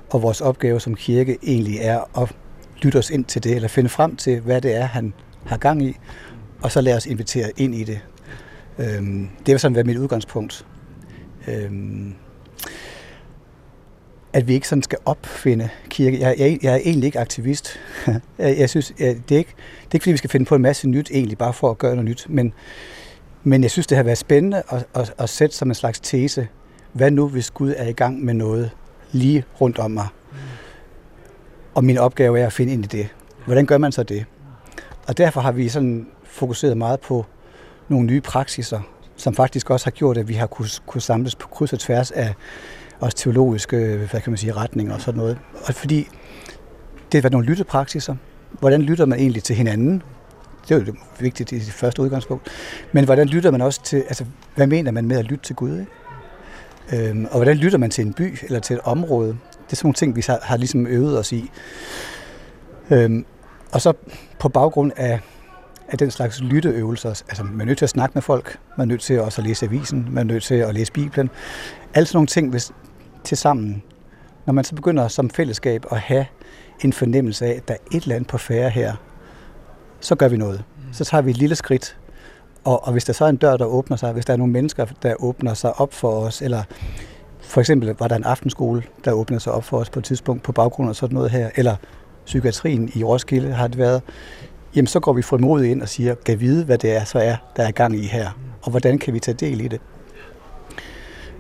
Og vores opgave som kirke egentlig er at lytte os ind til det, eller finde frem til, hvad det er, han har gang i, og så lade os invitere ind i det. Øhm, det vil sådan være mit udgangspunkt. Øhm, at vi ikke sådan skal opfinde kirke. Jeg, jeg, jeg er egentlig ikke aktivist. <laughs> jeg, jeg synes, jeg, det, er ikke, det er ikke fordi, vi skal finde på en masse nyt egentlig, bare for at gøre noget nyt. Men, men jeg synes, det har været spændende at, at, at sætte som en slags tese. Hvad nu, hvis Gud er i gang med noget lige rundt om mig? Og min opgave er at finde ind i det. Hvordan gør man så det? Og derfor har vi sådan fokuseret meget på nogle nye praksiser, som faktisk også har gjort, at vi har kunne, kunne samles på kryds og tværs af også teologiske hvad kan man sige, retninger og sådan noget. Og fordi det har været nogle lyttepraksiser. Hvordan lytter man egentlig til hinanden? Det er jo vigtigt i det første udgangspunkt. Men hvordan lytter man også til, altså hvad mener man med at lytte til Gud? Ikke? Øhm, og hvordan lytter man til en by eller til et område? Det er sådan nogle ting, vi har, har ligesom øvet os i. Øhm, og så på baggrund af, af den slags lytteøvelser, altså man er nødt til at snakke med folk, man er nødt til også at læse avisen, man er nødt til at læse Bibelen. Alle sådan nogle ting, hvis til sammen, når man så begynder som fællesskab at have en fornemmelse af, at der er et eller andet på færre her, så gør vi noget. Så tager vi et lille skridt, og, og hvis der så er en dør, der åbner sig, hvis der er nogle mennesker, der åbner sig op for os, eller for eksempel var der en aftenskole, der åbnede sig op for os på et tidspunkt på baggrund af sådan noget her, eller psykiatrien i Roskilde har det været, jamen så går vi frimodigt ind og siger, kan vide, hvad det er, så er, der er gang i her, og hvordan kan vi tage del i det.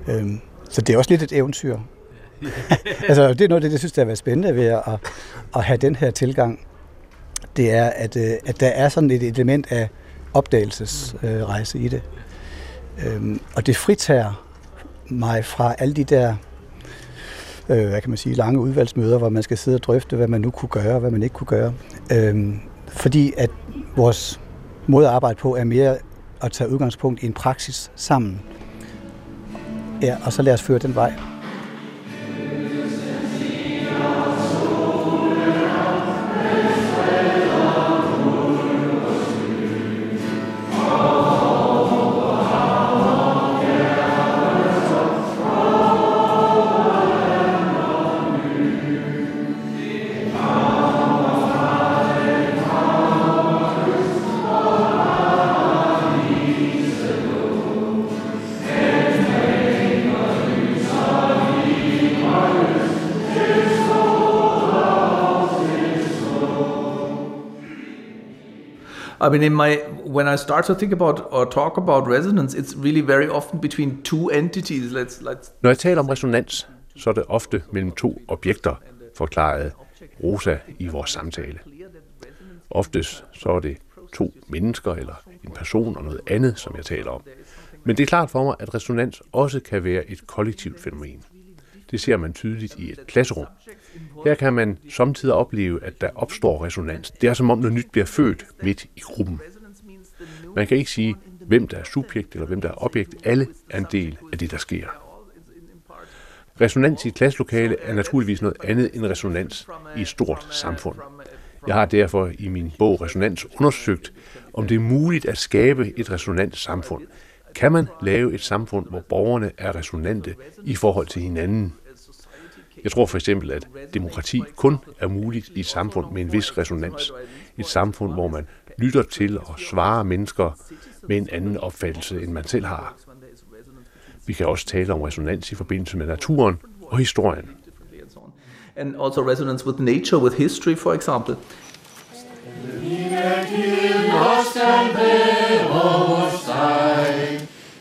Øhm, så det er også lidt et eventyr. <laughs> altså, det er noget af det, jeg synes, der er spændende ved at, at have den her tilgang. Det er, at, øh, at der er sådan et element af opdagelsesrejse øh, i det. Øhm, og det fritager mig fra alle de der øh, hvad kan man sige, lange udvalgsmøder, hvor man skal sidde og drøfte, hvad man nu kunne gøre, og hvad man ikke kunne gøre. Øh, fordi at vores måde at arbejde på er mere at tage udgangspunkt i en praksis sammen. Ja, og så lad os føre den vej. I mean, in my when I start to think about or talk about resonance, it's really very often between two entities. Let's let's. Når jeg taler om resonans, så er det ofte mellem to objekter, forklarede Rosa i vores samtale. Oftest så er det to mennesker eller en person og noget andet, som jeg taler om. Men det er klart for mig, at resonans også kan være et kollektivt fænomen. Det ser man tydeligt i et klasserum. Her kan man samtidig opleve, at der opstår resonans. Det er som om noget nyt bliver født midt i gruppen. Man kan ikke sige, hvem der er subjekt eller hvem der er objekt. Alle er en del af det, der sker. Resonans i et klasselokale er naturligvis noget andet end resonans i et stort samfund. Jeg har derfor i min bog Resonans undersøgt, om det er muligt at skabe et resonant samfund. Kan man lave et samfund, hvor borgerne er resonante i forhold til hinanden? Jeg tror for eksempel, at demokrati kun er muligt i et samfund med en vis resonans. Et samfund, hvor man lytter til og svarer mennesker med en anden opfattelse, end man selv har. Vi kan også tale om resonans i forbindelse med naturen og historien. And also resonance with nature, with history, for example.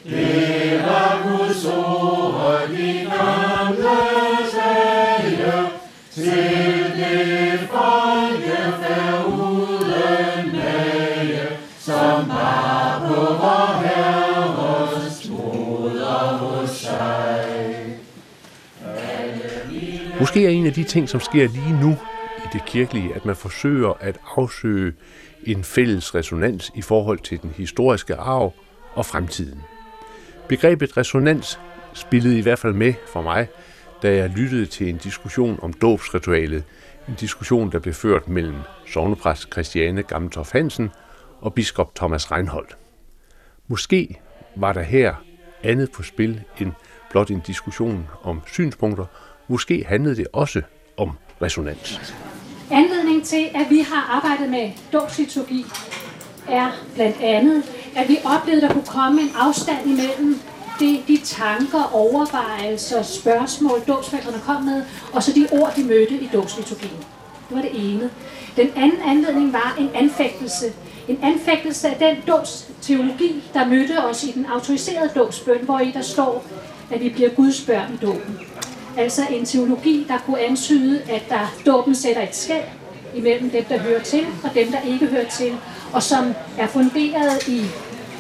Det er Guds ord, Måske er en af de ting, som sker lige nu i det kirkelige, at man forsøger at afsøge en fælles resonans i forhold til den historiske arv og fremtiden. Begrebet resonans spillede i hvert fald med for mig, da jeg lyttede til en diskussion om dåbsritualet, en diskussion, der blev ført mellem sovnepræst Christiane Gammeltoft Hansen og biskop Thomas Reinholdt. Måske var der her andet på spil end blot en diskussion om synspunkter. Måske handlede det også om resonans. Anledning til, at vi har arbejdet med dåbsliturgi, er blandt andet, at vi oplevede, at der kunne komme en afstand imellem de, de tanker, overvejelser, spørgsmål, dåbsforældrene kom med, og så de ord, de mødte i dåbsliturgien. Det var det ene. Den anden anledning var en anfægtelse. En anfægtelse af den dåbsteologi, der mødte os i den autoriserede dåbsbøn, hvor i der står, at vi bliver Guds børn i dåben. Altså en teologi, der kunne antyde, at der dåben sætter et skæld imellem dem, der hører til, og dem, der ikke hører til, og som er funderet i,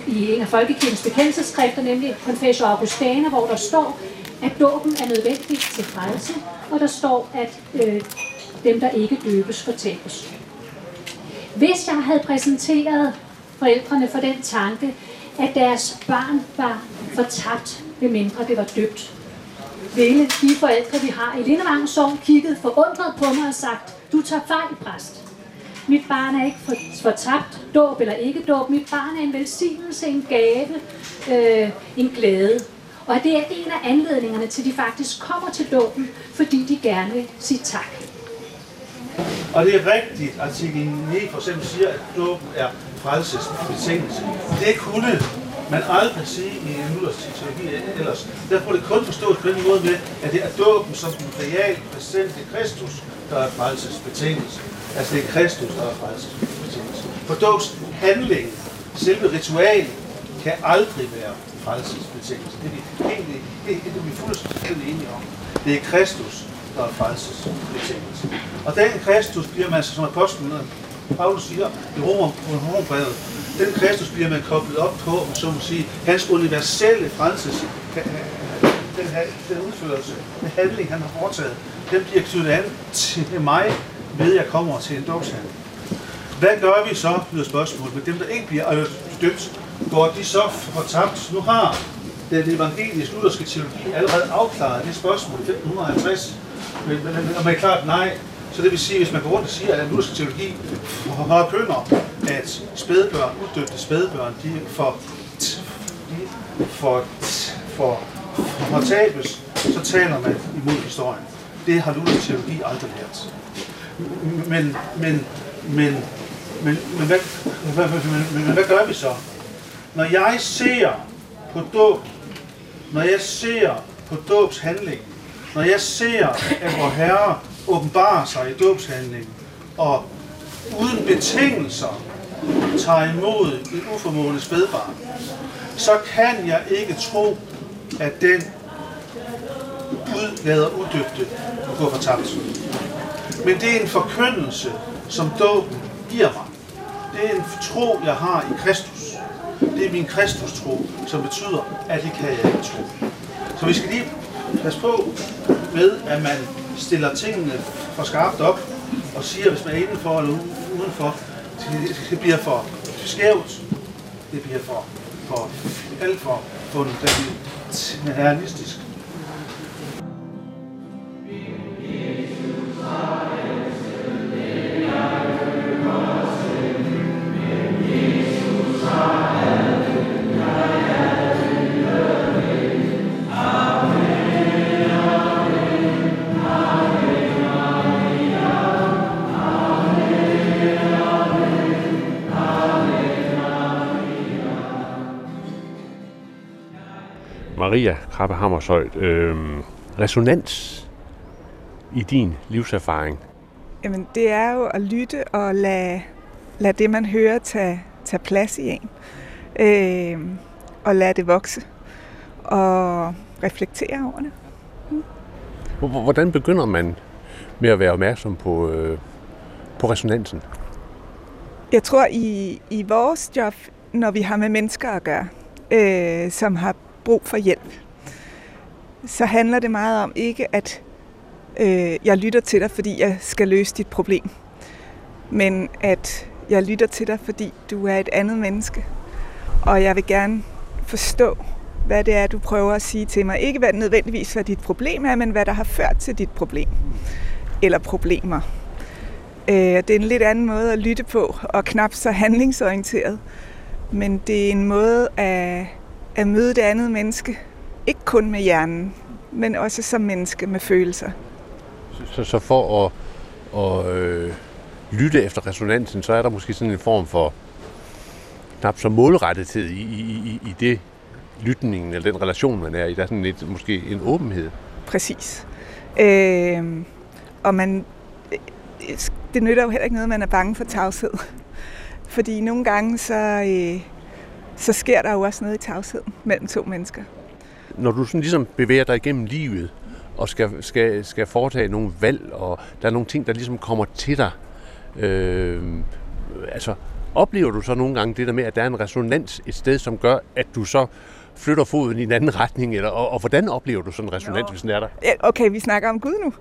i en af folkekirkens bekendelseskrifter, nemlig Confessio Augustana, hvor der står, at dåben er nødvendig til frelse, og der står, at øh, dem, der ikke døbes, fortabes. Hvis jeg havde præsenteret forældrene for den tanke, at deres barn var fortabt, medmindre det var døbt, vælge de forældre, vi har i Lindevang Sogn, kigget forundret på mig og sagt, du tager fejl, præst. Mit barn er ikke fortabt, dåb eller ikke dåb. Mit barn er en velsignelse, en gave, øh, en glæde. Og det er en af anledningerne til, at de faktisk kommer til dåben, fordi de gerne vil sige tak. Og det er rigtigt, at artikel 9 for eksempel siger, at dåben er frelsesbetingelse. Det kunne man aldrig sige i en luthersk teologi ellers. Derfor er det kun forstået på den måde med, at det er dåben som den real præsente Kristus, der er frelsesbetingelse. Altså det er Kristus, der er frelsesbetingelse. For dåbs handling, selve ritualet, kan aldrig være frelsesbetingelse. Det er vi egentlig det, det er vi fuldstændig enige om. Det er Kristus, der er frelsesbetingelse. Og den Kristus bliver man, som apostlen Paulus siger i Romer, Romerbrevet, den Kristus bliver man koblet op på, om så må sige, hans universelle frelses, den, den udførelse, den handling, han har foretaget, den bliver knyttet an til mig, ved jeg kommer til en dåbshandling. Hvad gør vi så, lyder spørgsmålet, med dem, der ikke bliver øh, døbt? Går de så fortabt? Nu har den evangeliske lutherske teologi allerede afklaret det spørgsmål i 1550. Men, men, men, men klart nej, så det vil sige, hvis man går rundt og siger, at den teologi teologi forkynder, at spædbørn, uddøbte spædbørn, de for, de for, for, for tabes, så taler man imod historien. Det har luthersk teologi aldrig lært. Men, men, men, men, men, hvad, hvad, men, men hvad gør vi så? Når jeg ser på dåb, når jeg ser på dåbshandlingen, når jeg ser, at vor Herre åbenbarer sig i dåbshandlingen, og uden betingelser tager imod et uformående spædbarn, så kan jeg ikke tro, at den Gud lader udøbte gå fortabt. Men det er en forkyndelse, som dåben giver mig. Det er en tro, jeg har i Kristus. Det er min Kristus-tro, som betyder, at det kan jeg ikke tro. Så vi skal lige pas på med, at man stiller tingene for skarpt op og siger, hvis man er indenfor eller udenfor, det bliver for skævt, det bliver for, for alt for fundamentalistisk. Maria Krabbe Hammershøjt, øh, resonans i din livserfaring? Jamen, det er jo at lytte og lade, lade det, man hører, tage, tage plads i en. Øh, og lade det vokse. Og reflektere over det. Mm. Hvordan begynder man med at være opmærksom på, øh, på resonansen? Jeg tror, i, i vores job, når vi har med mennesker at gøre, øh, som har brug for hjælp, så handler det meget om ikke, at øh, jeg lytter til dig, fordi jeg skal løse dit problem, men at jeg lytter til dig, fordi du er et andet menneske, og jeg vil gerne forstå, hvad det er, du prøver at sige til mig. Ikke hvad nødvendigvis, hvad dit problem er, men hvad der har ført til dit problem. Eller problemer. Øh, det er en lidt anden måde at lytte på, og knap så handlingsorienteret. Men det er en måde at at møde det andet menneske, ikke kun med hjernen, men også som menneske med følelser. Så, så for at, at øh, lytte efter resonansen, så er der måske sådan en form for knap så målrettethed i, i, i, i det lytningen, eller den relation, man er i. Der er sådan lidt, måske en åbenhed. Præcis. Øh, og man, det nytter jo heller ikke noget, man er bange for tavshed. Fordi nogle gange, så, øh, så sker der jo også noget i tavshed mellem to mennesker. Når du sådan ligesom bevæger dig igennem livet, og skal, skal, skal foretage nogle valg, og der er nogle ting, der ligesom kommer til dig, øh, altså oplever du så nogle gange det der med, at der er en resonans et sted, som gør, at du så flytter foden i en anden retning, eller, og, og hvordan oplever du sådan en resonans, Nå. hvis den er der? Okay, vi snakker om Gud nu.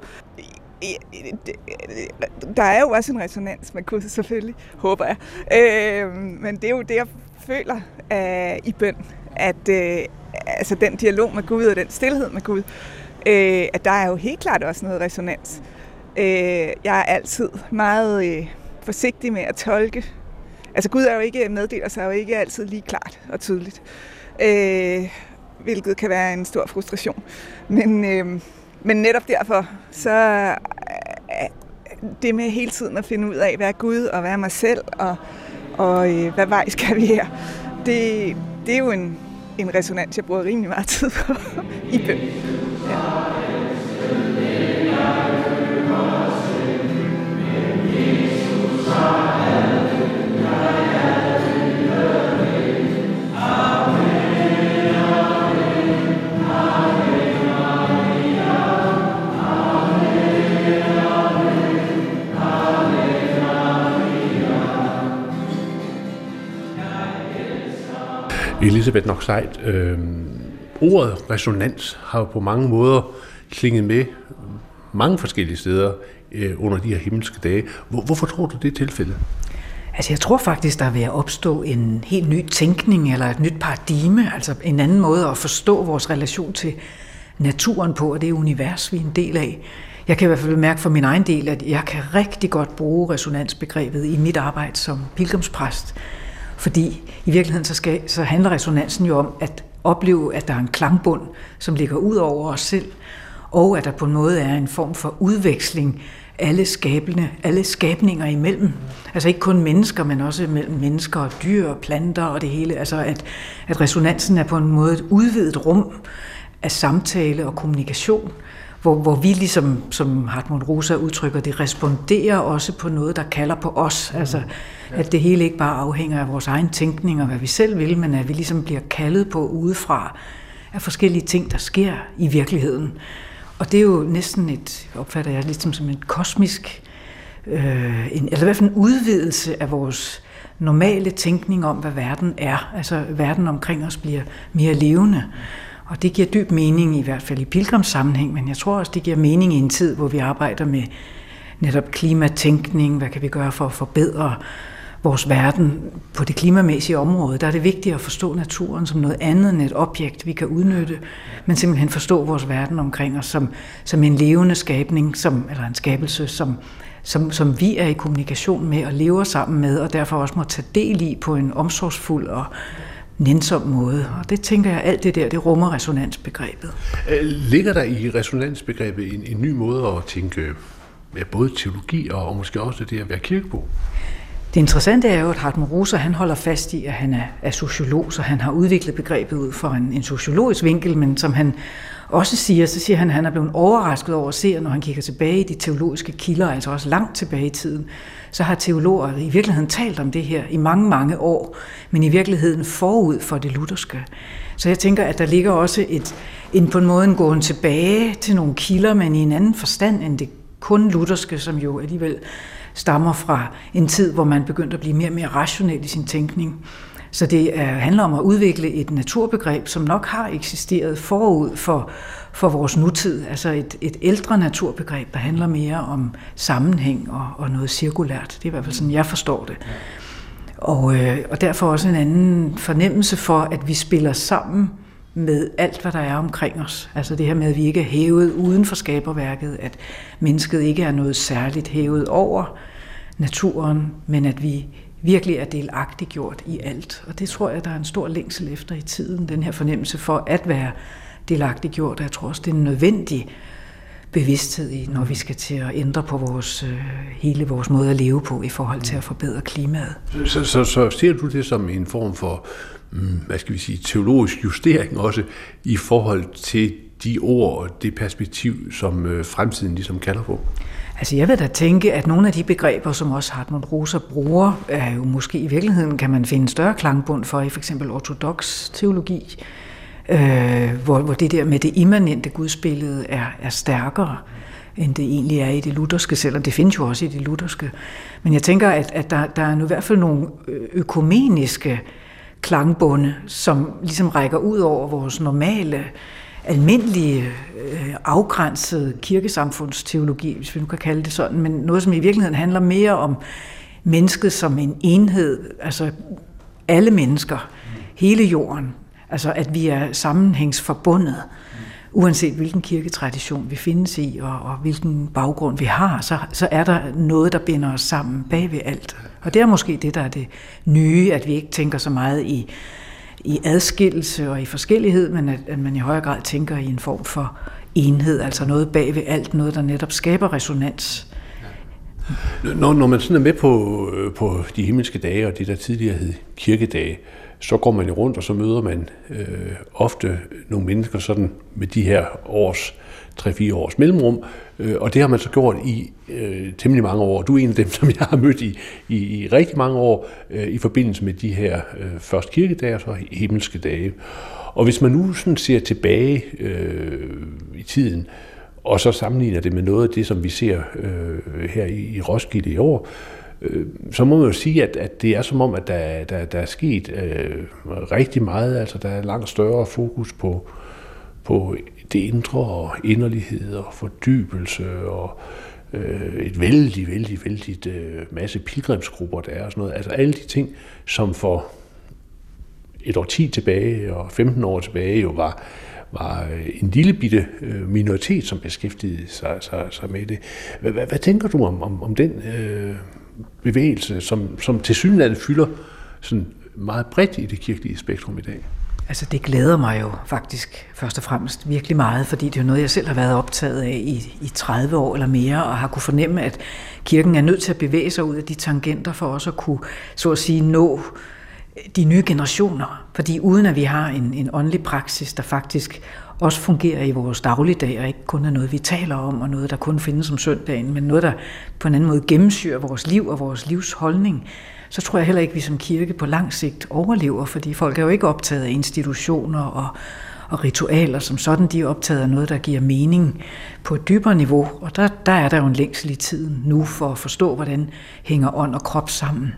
Der er jo også en resonans med Gud, selvfølgelig, håber jeg. Øh, men det er jo det, jeg føler øh, i bøn, at øh, altså den dialog med Gud og den stillhed med Gud, øh, at der er jo helt klart også noget resonans. Øh, jeg er altid meget øh, forsigtig med at tolke. Altså Gud er jo ikke meddeler sig jo ikke altid lige klart og tydeligt øh, hvilket kan være en stor frustration. Men, øh, men netop derfor, så øh, det med hele tiden at finde ud af, hvad er Gud og hvad er mig selv, og, og øh, hvad vej skal vi her, det, det er jo en, en resonans, jeg bruger rimelig meget tid på <laughs> i bøn. Elisabeth Noksejt, øh, ordet resonans har jo på mange måder klinget med mange forskellige steder øh, under de her himmelske dage. Hvor, hvorfor tror du, det er tilfældet? Altså jeg tror faktisk, der er ved at opstå en helt ny tænkning eller et nyt paradigme, altså en anden måde at forstå vores relation til naturen på, og det univers, vi er en del af. Jeg kan i hvert fald mærke for min egen del, at jeg kan rigtig godt bruge resonansbegrebet i mit arbejde som pilgrimspræst. Fordi i virkeligheden så, skal, så handler resonansen jo om at opleve, at der er en klangbund, som ligger ud over os selv, og at der på en måde er en form for udveksling alle, skabende, alle skabninger imellem. Altså ikke kun mennesker, men også mellem mennesker og dyr og planter og det hele. Altså at, at resonansen er på en måde et udvidet rum af samtale og kommunikation, hvor, hvor vi ligesom, som Hartmut Rosa udtrykker det, responderer også på noget, der kalder på os. Altså, at det hele ikke bare afhænger af vores egen tænkning og hvad vi selv vil, men at vi ligesom bliver kaldet på udefra af forskellige ting, der sker i virkeligheden. Og det er jo næsten et, opfatter jeg ligesom som en kosmisk, øh, en, eller i hvert fald en udvidelse af vores normale tænkning om, hvad verden er. Altså verden omkring os bliver mere levende. Og det giver dyb mening, i hvert fald i pilgrimssammenhæng, men jeg tror også, det giver mening i en tid, hvor vi arbejder med netop klimatænkning, hvad kan vi gøre for at forbedre vores verden på det klimamæssige område. Der er det vigtigt at forstå naturen som noget andet end et objekt, vi kan udnytte, men simpelthen forstå vores verden omkring os som, som en levende skabning, som, eller en skabelse, som, som, som vi er i kommunikation med og lever sammen med, og derfor også må tage del i på en omsorgsfuld og nænsom måde. Og det tænker jeg, alt det der, det rummer resonansbegrebet. Øh, ligger der i resonansbegrebet en, en ny måde at tænke med både teologi og, og måske også det at være kirkebo? Det interessante er jo, at Hartmut Rosa han holder fast i, at han er, er sociolog, så han har udviklet begrebet ud fra en, en sociologisk vinkel, men som han også siger, så siger han, at han er blevet overrasket over at se, når han kigger tilbage i de teologiske kilder, altså også langt tilbage i tiden, så har teologer i virkeligheden talt om det her i mange, mange år, men i virkeligheden forud for det lutherske. Så jeg tænker, at der ligger også et, en på en måde en gåen tilbage til nogle kilder, men i en anden forstand end det kun lutherske, som jo alligevel stammer fra en tid, hvor man begyndte at blive mere og mere rationel i sin tænkning. Så det er, handler om at udvikle et naturbegreb, som nok har eksisteret forud for, for vores nutid. Altså et, et ældre naturbegreb, der handler mere om sammenhæng og, og noget cirkulært. Det er i hvert fald sådan, jeg forstår det. Og, øh, og derfor også en anden fornemmelse for, at vi spiller sammen med alt, hvad der er omkring os. Altså det her med, at vi ikke er hævet uden for skaberværket, at mennesket ikke er noget særligt hævet over naturen, men at vi virkelig er delagtiggjort i alt. Og det tror jeg, der er en stor længsel efter i tiden, den her fornemmelse for at være delagtiggjort. Jeg tror også, det er en nødvendig bevidsthed i, når vi skal til at ændre på vores, øh, hele vores måde at leve på i forhold til at forbedre klimaet. Så, så, så ser du det som en form for, mm, hvad skal vi sige, teologisk justering også i forhold til de ord og det perspektiv, som øh, fremtiden ligesom kalder på? Altså jeg vil da tænke, at nogle af de begreber, som også Hartmut Rosa bruger, er jo måske i virkeligheden, kan man finde større klangbund for i for eksempel ortodox teologi, øh, hvor, hvor det der med det immanente gudsbillede er, er stærkere end det egentlig er i det lutherske, selvom det findes jo også i det lutherske. Men jeg tænker, at, at der, der er nu i hvert fald nogle øh, økumeniske klangbunde, som ligesom rækker ud over vores normale, almindelige, øh, afgrænsede kirkesamfundsteologi, hvis vi nu kan kalde det sådan, men noget, som i virkeligheden handler mere om mennesket som en enhed, altså alle mennesker, hele jorden, Altså at vi er sammenhængsforbundet, uanset hvilken kirketradition vi findes i, og, og hvilken baggrund vi har, så, så er der noget, der binder os sammen bag ved alt. Og det er måske det, der er det nye, at vi ikke tænker så meget i, i adskillelse og i forskellighed, men at, at man i højere grad tænker i en form for enhed, altså noget bag ved alt, noget, der netop skaber resonans. Når, når man sådan er med på, øh, på de himmelske dage, og det der tidligere hed kirkedage, så går man jo rundt, og så møder man øh, ofte nogle mennesker sådan med de her års, 3-4 års mellemrum, øh, og det har man så gjort i øh, temmelig mange år. Du er en af dem, <laughs> som jeg har mødt i, i, i rigtig mange år øh, i forbindelse med de her øh, først kirkedage og så himmelske dage. Og hvis man nu sådan ser tilbage øh, i tiden, og så sammenligner det med noget af det, som vi ser øh, her i, i Roskilde i år, øh, Øh, så må man jo sige, at, at det er som om, at der, der, der er sket øh, rigtig meget. Altså, der er langt større fokus på, på det indre og inderlighed og fordybelse og øh, et vældig, vældig, vældig øh, masse pilgrimsgrupper, der er og sådan noget. Altså alle de ting, som for et år 10 tilbage og 15 år tilbage jo var, var øh, en lille bitte øh, minoritet, som beskæftigede sig, sig, sig med det. Hvad, hvad, hvad tænker du om, om, om den øh, bevægelse, som, som til synligheden fylder sådan meget bredt i det kirkelige spektrum i dag? Altså det glæder mig jo faktisk først og fremmest virkelig meget, fordi det er noget, jeg selv har været optaget af i, i 30 år eller mere, og har kunne fornemme, at kirken er nødt til at bevæge sig ud af de tangenter for os at kunne, så at sige, nå de nye generationer. Fordi uden at vi har en, en åndelig praksis, der faktisk også fungerer i vores dagligdag, og ikke kun er noget, vi taler om, og noget, der kun findes om søndagen, men noget, der på en anden måde gennemsyrer vores liv og vores livsholdning, så tror jeg heller ikke, at vi som kirke på lang sigt overlever, fordi folk er jo ikke optaget af institutioner og, og ritualer som sådan, de er optaget af noget, der giver mening på et dybere niveau, og der, der er der jo en længsel i tiden nu for at forstå, hvordan hænger ånd og krop sammen.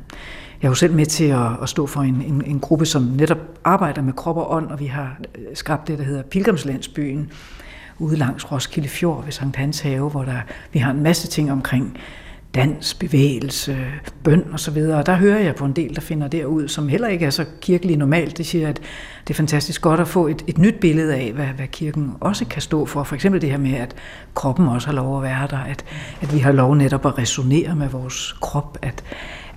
Jeg er jo selv med til at, at stå for en, en, en gruppe, som netop arbejder med krop og ånd, og vi har øh, skabt det, der hedder Pilgrimslandsbyen, ude langs Roskilde Fjord ved Sankt Hans Have, hvor der, vi har en masse ting omkring dans, bevægelse, bøn og så videre. Og der hører jeg på en del, der finder derud, som heller ikke er så kirkelig normalt. Det siger, at det er fantastisk godt at få et, et nyt billede af, hvad, hvad kirken også kan stå for. For eksempel det her med, at kroppen også har lov at være der, at, at vi har lov netop at resonere med vores krop, at,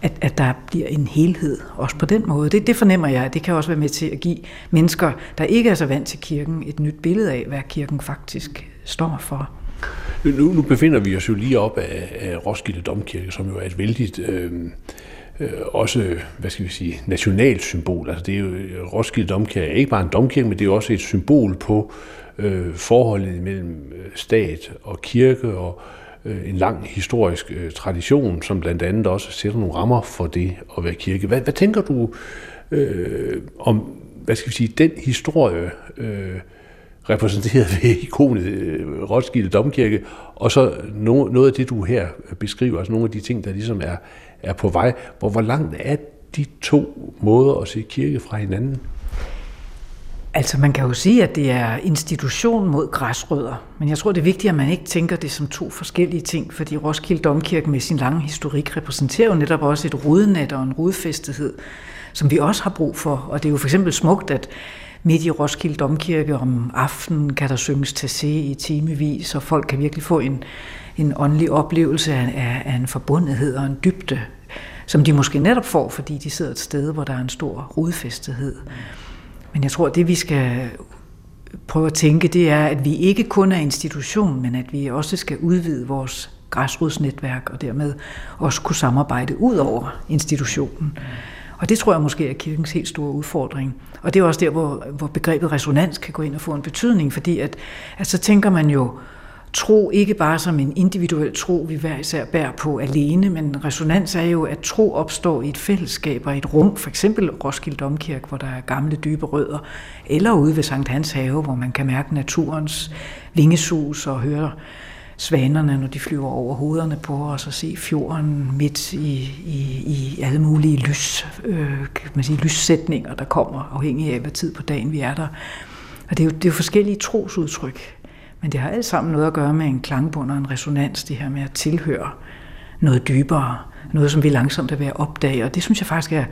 at, at der bliver en helhed også på den måde. Det, det fornemmer jeg, at det kan også være med til at give mennesker, der ikke er så vant til kirken, et nyt billede af, hvad kirken faktisk står for. Nu, nu befinder vi os jo lige op af, af Roskilde Domkirke, som jo er et vældigt... Øh, øh, også, hvad skal vi sige, nationalt symbol. Altså det er jo, Roskilde Domkirke er ikke bare en domkirke, men det er også et symbol på øh, forholdet mellem øh, stat og kirke og øh, Øh, en lang historisk øh, tradition, som blandt andet også sætter nogle rammer for det at være kirke. Hvad, hvad tænker du øh, om, hvad skal vi sige, den historie, øh, repræsenteret <laughs> ved ikonet øh, Roskilde Domkirke, og så no, noget af det, du her beskriver, altså nogle af de ting, der ligesom er, er på vej. Hvor, hvor langt er de to måder at se kirke fra hinanden? Altså man kan jo sige, at det er institution mod græsrødder, men jeg tror det er vigtigt, at man ikke tænker det som to forskellige ting, fordi Roskilde Domkirke med sin lange historik repræsenterer jo netop også et rodnet og en rodfæstighed, som vi også har brug for. Og det er jo for eksempel smukt, at midt i Roskilde Domkirke om aftenen kan der synges se i timevis, og folk kan virkelig få en, en åndelig oplevelse af, af, af en forbundethed og en dybde som de måske netop får, fordi de sidder et sted, hvor der er en stor rodfæstethed. Men jeg tror, det vi skal prøve at tænke, det er, at vi ikke kun er institution, men at vi også skal udvide vores græsrodsnetværk og dermed også kunne samarbejde ud over institutionen. Og det tror jeg måske er kirkens helt store udfordring. Og det er også der, hvor, hvor begrebet resonans kan gå ind og få en betydning, fordi at, at så tænker man jo tro ikke bare som en individuel tro, vi hver især bærer på alene, men resonans er jo, at tro opstår i et fællesskab og i et rum, for eksempel Roskilde Domkirke, hvor der er gamle dybe rødder, eller ude ved Sankt Hans Have, hvor man kan mærke naturens vingesus og høre svanerne, når de flyver over hovederne på os, og se fjorden midt i, i, i alle mulige lys, øh, kan man sige, lyssætninger, der kommer, afhængig af, hvad tid på dagen vi er der. Og det er jo, det er jo forskellige trosudtryk, men det har alt sammen noget at gøre med en klangbund og en resonans, det her med at tilhøre noget dybere, noget som vi langsomt er ved at opdage, og det synes jeg faktisk er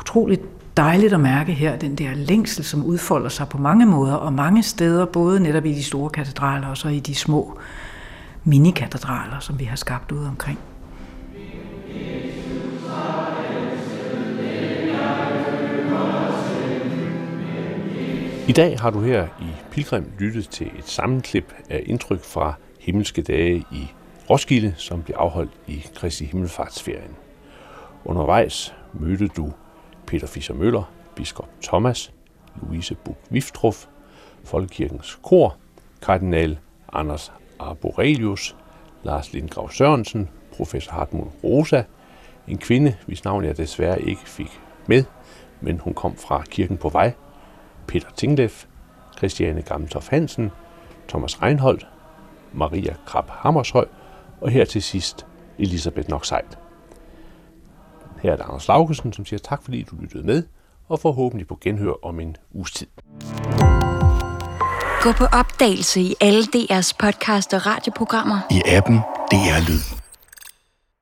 utroligt dejligt at mærke her, den der længsel, som udfolder sig på mange måder og mange steder, både netop i de store katedraler og så i de små minikatedraler, som vi har skabt ude omkring. I dag har du her i Pilgrim lyttet til et sammenklip af indtryk fra himmelske dage i Roskilde, som blev afholdt i Kristi Himmelfartsferien. Undervejs mødte du Peter Fischer Møller, biskop Thomas, Louise Buk Viftruff, Folkekirkens kor, kardinal Anders Arborelius, Lars Lindgrav Sørensen, professor Hartmut Rosa, en kvinde, hvis navn jeg desværre ikke fik med, men hun kom fra kirken på vej, Peter Tingleff, Christiane Gammeltoft Hansen, Thomas Reinholdt, Maria Krab Hammershøj og her til sidst Elisabeth Noxeit. Her er det Anders Laugesen, som siger tak, fordi du lyttede med, og forhåbentlig på genhør om en uges tid. Gå på opdagelse i alle DR's podcast og radioprogrammer. I appen DR Lyd.